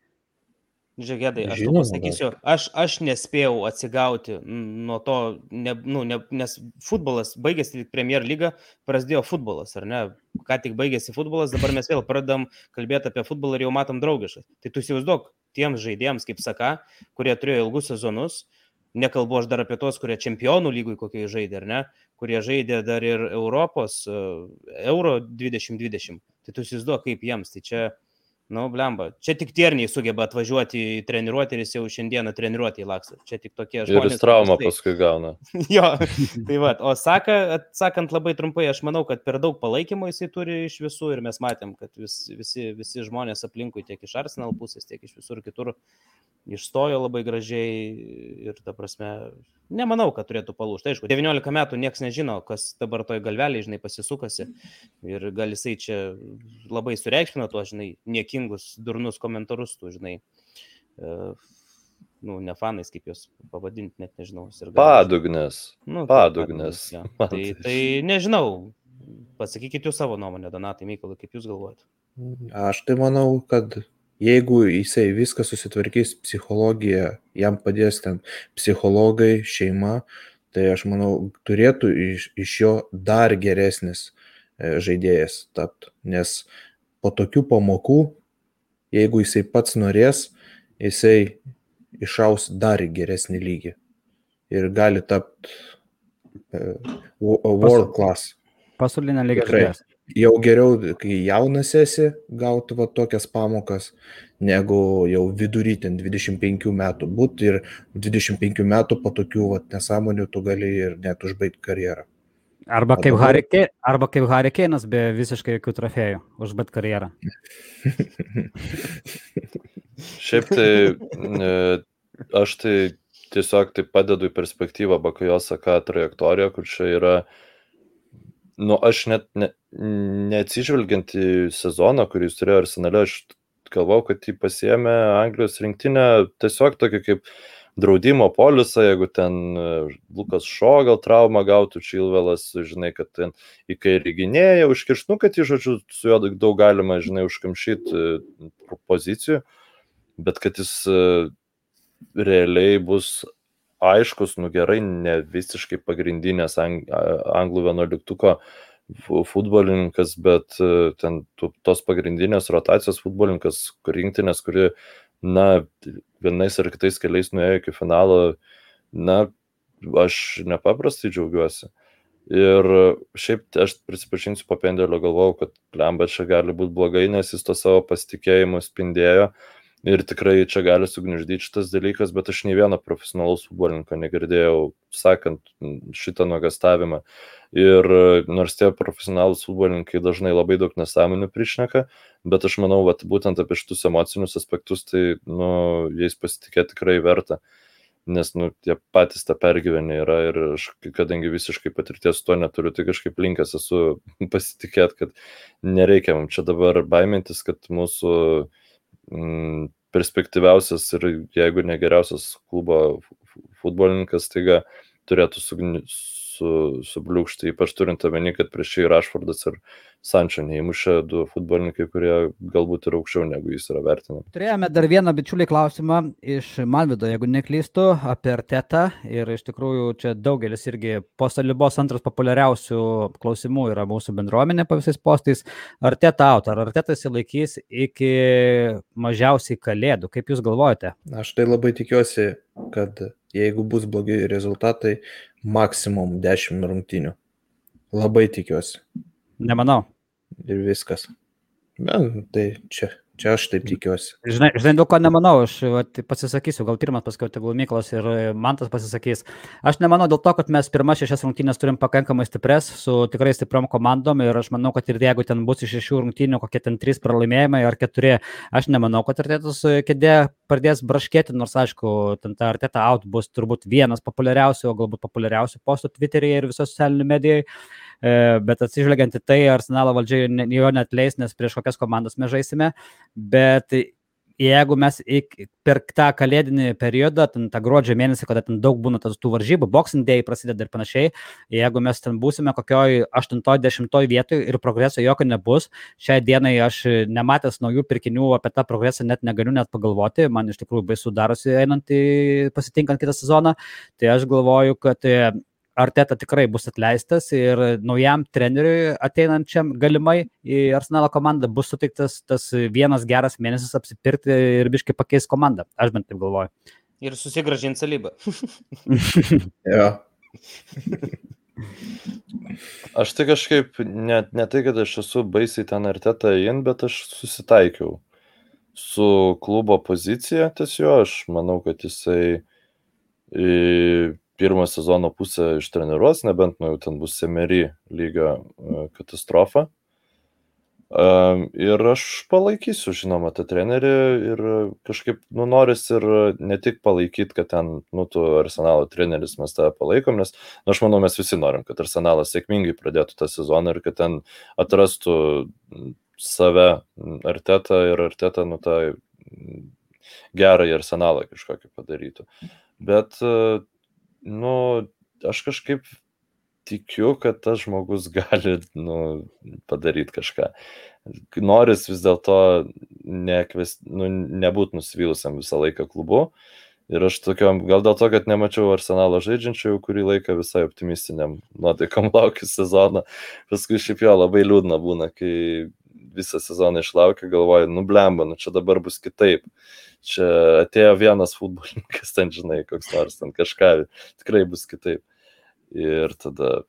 Žiūrėdai, aš Žinoma, pasakysiu, aš, aš nespėjau atsigauti nuo to, ne, nu, ne, nes futbolas baigėsi Premier lyga, prasidėjo futbolas, ar ne? Ką tik baigėsi futbolas, dabar mes vėl pradedam kalbėti apie futbolą ir jau matom draugiškai. Tai tu įsivaizduok tiems žaidėjams, kaip saka, kurie turėjo ilgus sezonus, nekalbu aš dar apie tos, kurie čempionų lygui kokiai žaidė, ar ne, kurie žaidė dar ir Europos, Euro 2020. Tai tu įsivaizduok, kaip jiems. Tai čia Nu, blemba. Čia tik tierniai sugeba atvažiuoti į treniruotę ir jis jau šiandieną treniruotį laksto. Čia tik tokie žmonės. Ir jis traumą paskui gauna. jo, tai va. O saka, atsakant labai trumpai, aš manau, kad per daug palaikymo jisai turi iš visų ir mes matėm, kad vis, visi, visi žmonės aplinkui tiek iš Arsenal pusės, tiek iš visur kitur išstojo labai gražiai ir ta prasme, nemanau, kad turėtų palūžti. Aišku, 19 metų niekas nežino, kas dabar toj galvelį, žinai, pasisukasi ir gal jisai čia labai sureikšmina tuos, žinai, niekingus, durnus komentarus, tu, žinai. Uh, nu, ne fanais, kaip juos pavadinti, net nežinau. Padugnes. Nu, Padugnes. Ja. Tai, tai nežinau, pasakykit jūs savo nuomonę, Donatai Mykolai, kaip jūs galvojate. Aš tai manau, kad jeigu jisai viską susitvarkys psichologija, jam padės ten psichologai, šeima, tai aš manau, turėtų iš, iš jo dar geresnis e, žaidėjas tapti. Nes po tokių pamokų, jeigu jisai pats norės, jisai išaus dar geresnį lygį ir gali tapti uh, world class. Pasaulinė lyga Tikrai. žaidėjas. Jau geriau, kai jaunas esi, gauti va tokias pamokas, negu jau vidury ten 25 metų. Būt ir 25 metų po tokių va, nesąmonių tu gali ir net užbaigti karjerą. Arba kaip, dabar- Kane, arba kaip Harry Kane'as be visiškai jokių trofėjų, užbaigt karjerą. Šiaip tai aš tai tiesiog tai padedu į perspektyvą Bakajosa ką trajektoriją, kur čia yra, nu aš net ne, neatsižvelgiant į sezoną, kurį jis turėjo arsenale, aš galvau, kad jį pasiemė Anglijos rinktinę tiesiog tokį kaip draudimo polisą, jeigu ten e, Lukas Šo gal traumą gautų, Čilvelas, žinai, kad ten į kairį gynėją užkiršnu, kad į žodžiu su juo daug galima, žinai, užkamšyti pozicijų bet kad jis e, realiai bus aiškus, nu gerai, ne visiškai pagrindinės anglų vienuoliktuko fu- futbolininkas, bet e, ten tos pagrindinės rotacijos futbolininkas, rinktinės, kuri, na, vienais ar kitais keliais nuėjo iki finalo, na, aš nepaprastai džiaugiuosi. Ir šiaip aš prisipažinsiu po pendelio galvojau, kad Lemba čia gali būti blogai, nes jis to savo pasitikėjimu spindėjo. Ir tikrai čia gali sugniuždyti šitas dalykas, bet aš nei vieno profesionalaus futbolininko negirdėjau sakant šitą nuogastavimą. Ir nors tie profesionalus futbolininkai dažnai labai daug nesąmonių prišneka, bet aš manau, vat, būtent apie šitus emocinius aspektus, tai nu, jais pasitikėti tikrai verta. Nes nu, tie patys tą pergyvenę yra ir aš, kadangi visiškai patirties to neturiu, tai kažkaip linkęs esu pasitikėti, kad nereikia mums čia dabar baimintis, kad mūsų mm, perspektyviausias ir jeigu ne geriausias klubo fu- futbolininkas, taiga turėtų sugni, su, subliūkšti, ypač turint omeny, kad prieš jį Rašfordas ir Sančio neįmušė du futbolininkai, kurie galbūt ir aukščiau negu jis yra vertinami. Turėjome dar vieną bičiulį klausimą iš Malvido, jeigu neklystu, apie Artetą. Ir iš tikrųjų čia daugelis irgi po salibos antras populiariausių klausimų yra mūsų bendruomenė po visais postais. Arteta out, ar Arteta įsilaikys iki mažiausiai kalėdų? Kaip Jūs galvojate? Aš tai labai tikiuosi, kad jeigu bus blogi rezultatai, maksimum 10 rungtinių. Labai tikiuosi. Nemanau. Ir viskas. Ben, tai čia, čia aš taip tikiuosi. Žinai, žinai, dėl ko nemanau, aš vat, pasisakysiu, gal pirmas, paskui tegul Miklas ir Mantas pasisakys. Aš nemanau dėl to, kad mes pirmas šešias rungtynės turim pakankamai stipres, su tikrai stipriom komandom ir aš manau, kad ir jeigu ten bus iš šešių rungtynių kokie ten trys pralaimėjimai ar keturi, aš nemanau, kad artėtas kėdė pradės braškėti, nors aišku, ten ta arteta out bus turbūt vienas populiariausių, o galbūt populiariausių postų Twitter'yje ir visos socialinių medijų. E, bet atsižvelgiant į tai, Arsenalo valdžia jo net leis, nes prieš kokias komandas mes žaisime, bet jeigu mes ik- per tą kalėdinį periodą, ten tą gruodžio mėnesį, kada ten daug būna tas tų varžybų, boxing day prasideda ir panašiai, jeigu mes ten būsime kokioj 8-10 vietoje ir progreso jokio nebus, šiai dienai aš nematęs naujų pirkinių apie tą progresą net negaliu net pagalvoti, man iš tikrųjų baisu darosi einant į pasitinkant kitą sezoną, tai aš galvoju, kad e, Arteta tikrai bus atleistas ir naujam treneriui ateinančiam galimai į Arsenalo komandą bus suteiktas tas vienas geras mėnesis apsipirkti ir biškai pakeis komandą. Aš bent taip galvoju. Ir susigražinti salybą. Jo. Aš tai kažkaip, ne, ne tai, kad aš esu baisiai ten artetą in, bet aš susitaikiau su klubo pozicija tiesiog. Aš manau, kad jisai pirmą sezono pusę ištreniruos, nebent nu, jau ten bus semery lygio e, katastrofa. Ir aš palaikysiu, žinoma, tą trenerį ir kažkaip, nu, noris ir ne tik palaikyti, kad ten, nu, tu arsenalo treneris mes tą palaikom, nes, nu, aš manau, mes visi norim, kad arsenalas sėkmingai pradėtų tą sezoną ir kad ten atrastų save artetą ir artetą, nu, tą gerą arsenalą kažkokį padarytų. Bet, nu, aš kažkaip tikiu, kad tas žmogus gali nu, padaryti kažką. Noris vis dėlto ne, nu, nebūti nusivylusiam visą laiką klubu. Ir aš tokiam, gal dėl to, kad nemačiau arsenalo žaidžiančių jau kurį laiką visai optimistiniam nuotaikom laukiu sezoną. Paskui šiaip jo labai liūdna būna, kai visą sezoną išlaukia, galvoju, nu blemba, nu čia dabar bus kitaip. Čia atėjo vienas futbolininkas, ten žinai, koks nors ten kažką, tikrai bus kitaip ir tada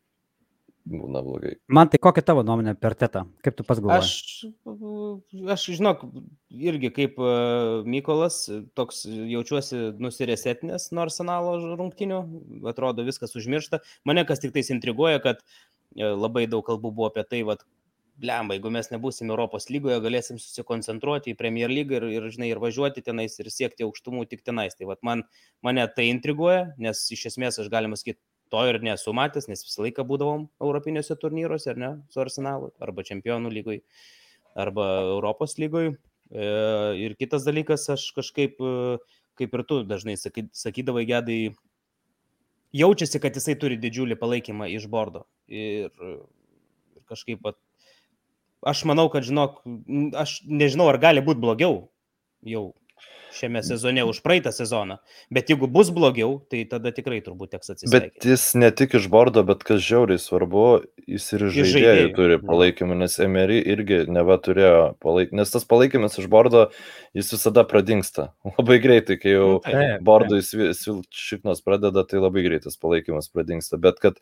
būna blogai. Man tai kokia tavo nuomonė per tetą? Kaip tu pats galvoji? Aš, aš žinok, irgi kaip uh, Mykolas, toks jaučiuosi nusiresetinės nuo arsenalo rungtinių, atrodo viskas užmiršta. Mane kas tik tais intriguoja, kad uh, labai daug kalbų buvo apie tai, vad, blemba, jeigu mes nebūsim Europos lygoje, galėsim susikoncentruoti į Premier lygą ir, ir, žinai, ir važiuoti tenais ir siekti aukštumų tik tenais. Tai vad, man, mane tai intriguoja, nes iš esmės aš galima sakyti, to ir nesu matęs, nes visą laiką būdavom Europiniuose turnyruose, ar ne, su Arsenalu, arba Čempionų lygoj, arba Europos lygoj. E, ir kitas dalykas, aš kažkaip, e, kaip ir tu dažnai sakydavai, gedai, jaučiasi, kad jisai turi didžiulį palaikymą iš bordo. Ir, kažkaip, aš manau, kad, žinok, aš nežinau, ar gali būti blogiau jau šiame sezone už praeitą sezoną. Bet jeigu bus blogiau, tai tada tikrai turbūt teks atsisakyti. Bet jis ne tik iš bordo, bet kas žiauriai svarbu, jis ir iš žaidėjų, turi palaikymą, nes Emery irgi neva turėjo palaikymą, nes tas palaikymas iš bordo, jis visada pradingsta. Labai greitai, kai jau nu, bordo šiknos pradeda, tai labai greitas palaikymas pradingsta. Bet kad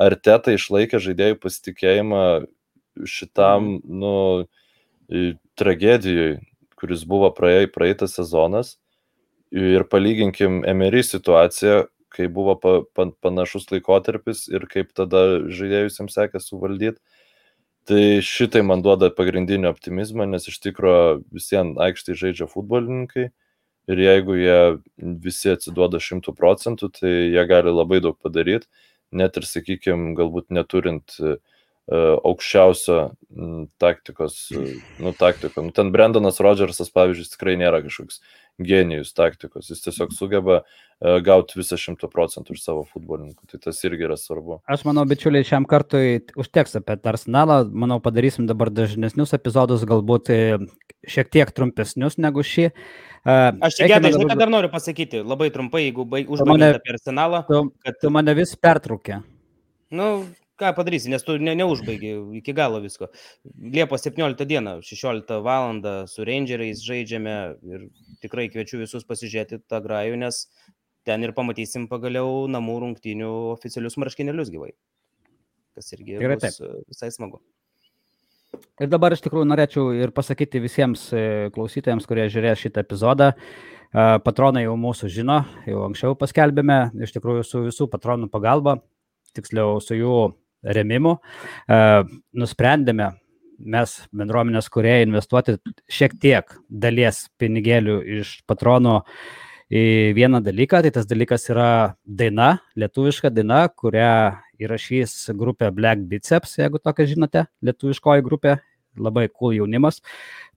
Arteta išlaikė žaidėjų pasitikėjimą šitam, mm. nu, tragedijai, kuris buvo praėjai praeitas sezonas ir palyginkim Emery situaciją, kai buvo pa, pa, panašus laikotarpis ir kaip tada žaidėjus jiems sekė suvaldyti. Tai šitai man duoda pagrindinį optimizmą, nes iš tikrųjų visiems aikštai žaidžia futbolininkai ir jeigu jie visi atsiduoda šimtų procentų, tai jie gali labai daug padaryti, net ir, sakykime, galbūt neturint uh, aukščiausio taktikos, e, nu, taktiko. Nu, ten Brendanas Rodžersas, pavyzdžiui, tikrai nėra kažkoks genijus taktikos, jis tiesiog sugeba e, gauti visą šimtų procentų iš savo futbolininkų, tai tas irgi yra svarbu. Aš manau, bičiuliai, šiam kartui užteks apie Arsenalą, manau, padarysim dabar dažnesnius epizodus, galbūt šiek tiek trumpesnius negu šį. Aš tik gedai, žinai, ką dar noriu pasakyti, labai trumpai, jeigu baig, užbaigėte apie Arsenalą. Tu, kad... tu mane vis pertraukė. Nu, ką padarysi, nes tu ne, neužbaigi iki galo visko. Liepos 17 dieną, 16 val. su Rangeriais žaidžiame ir tikrai kviečiu visus pasižiūrėti tą grajų, nes ten ir pamatysim pagaliau namų rungtynių oficialius marškinėlius gyvai. Kas irgi taip. E, visai smagu. Ir dabar iš tikrųjų norėčiau ir pasakyti visiems e, klausytojams, kurie žiūrės šitą epizodą. E, patronai jau mūsų žino, jau anksčiau paskelbėme, iš tikrųjų su visų patronų pagalba, tiksliau su jų remimu, e, nusprendėme mes bendruomenės kurie investuoti šiek tiek dalies pinigėlių iš patronų į vieną dalyką, tai tas dalykas yra daina, lietuviška daina, kurią įrašys grupė Black Biceps, jeigu tokia žinote, lietuviškoji grupė, labai cool jaunimas.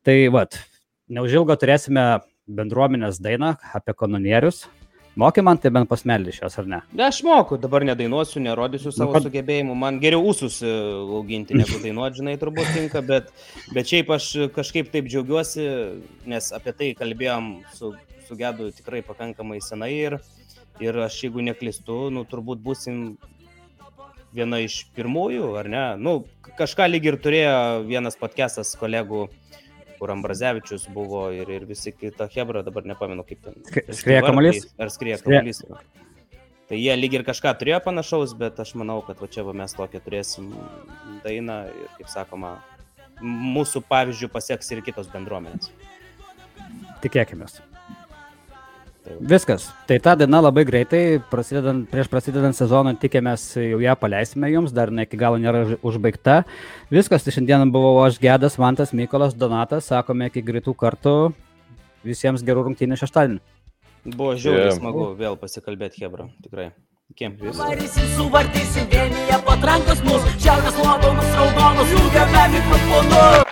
Tai vad, neužilgo turėsime bendruomenės dainą apie kanonierius, Moki man tai bent pasmelį šios, ar ne? Ne, aš moku, dabar nedainuosiu, nerodysiu savo nu, sugebėjimų. Man geriau ūsus e, auginti, negu dainuoti, žinai, turbūt tinka, bet, bet šiaip aš kažkaip taip džiaugiuosi, nes apie tai kalbėjom su, su Gedu tikrai pakankamai senai ir, ir aš, jeigu neklistu, nu, turbūt busim viena iš pirmųjų, ar ne? Nu, kažką lyg ir turėjo vienas podcastas kolegų kur Ambrazevičius buvo ir, ir visi kita Hebra, dabar nepamenu kaip ten. Skrieja kamuolys? Ar skrieja kamuolys? Tai jie lyg ir kažką turėjo panašaus, bet aš manau, kad va čia va mes tokią turėsim dainą ir, kaip sakoma, mūsų pavyzdžių pasieks ir kitos bendruomenės. Tikėkime. Viskas. Tai ta diena labai greitai, prasidedant, prieš prasidedant sezoną, tikėmės jau ją paleisime jums, dar ne iki galo nėra už- užbaigta. Viskas, tai šiandien buvau aš Gedas, Mantas, Mykolas, Donatas, sakome iki greitų kartų. Visiems gerų rungtynių šeštadienį. Buvo žiauriai Jo. smagu vėl pasikalbėti, Hebra. Tikrai. Varysim, suvartysim vienyje patrankos mus Šiaurės londonus raudonus jungiame mikrofonus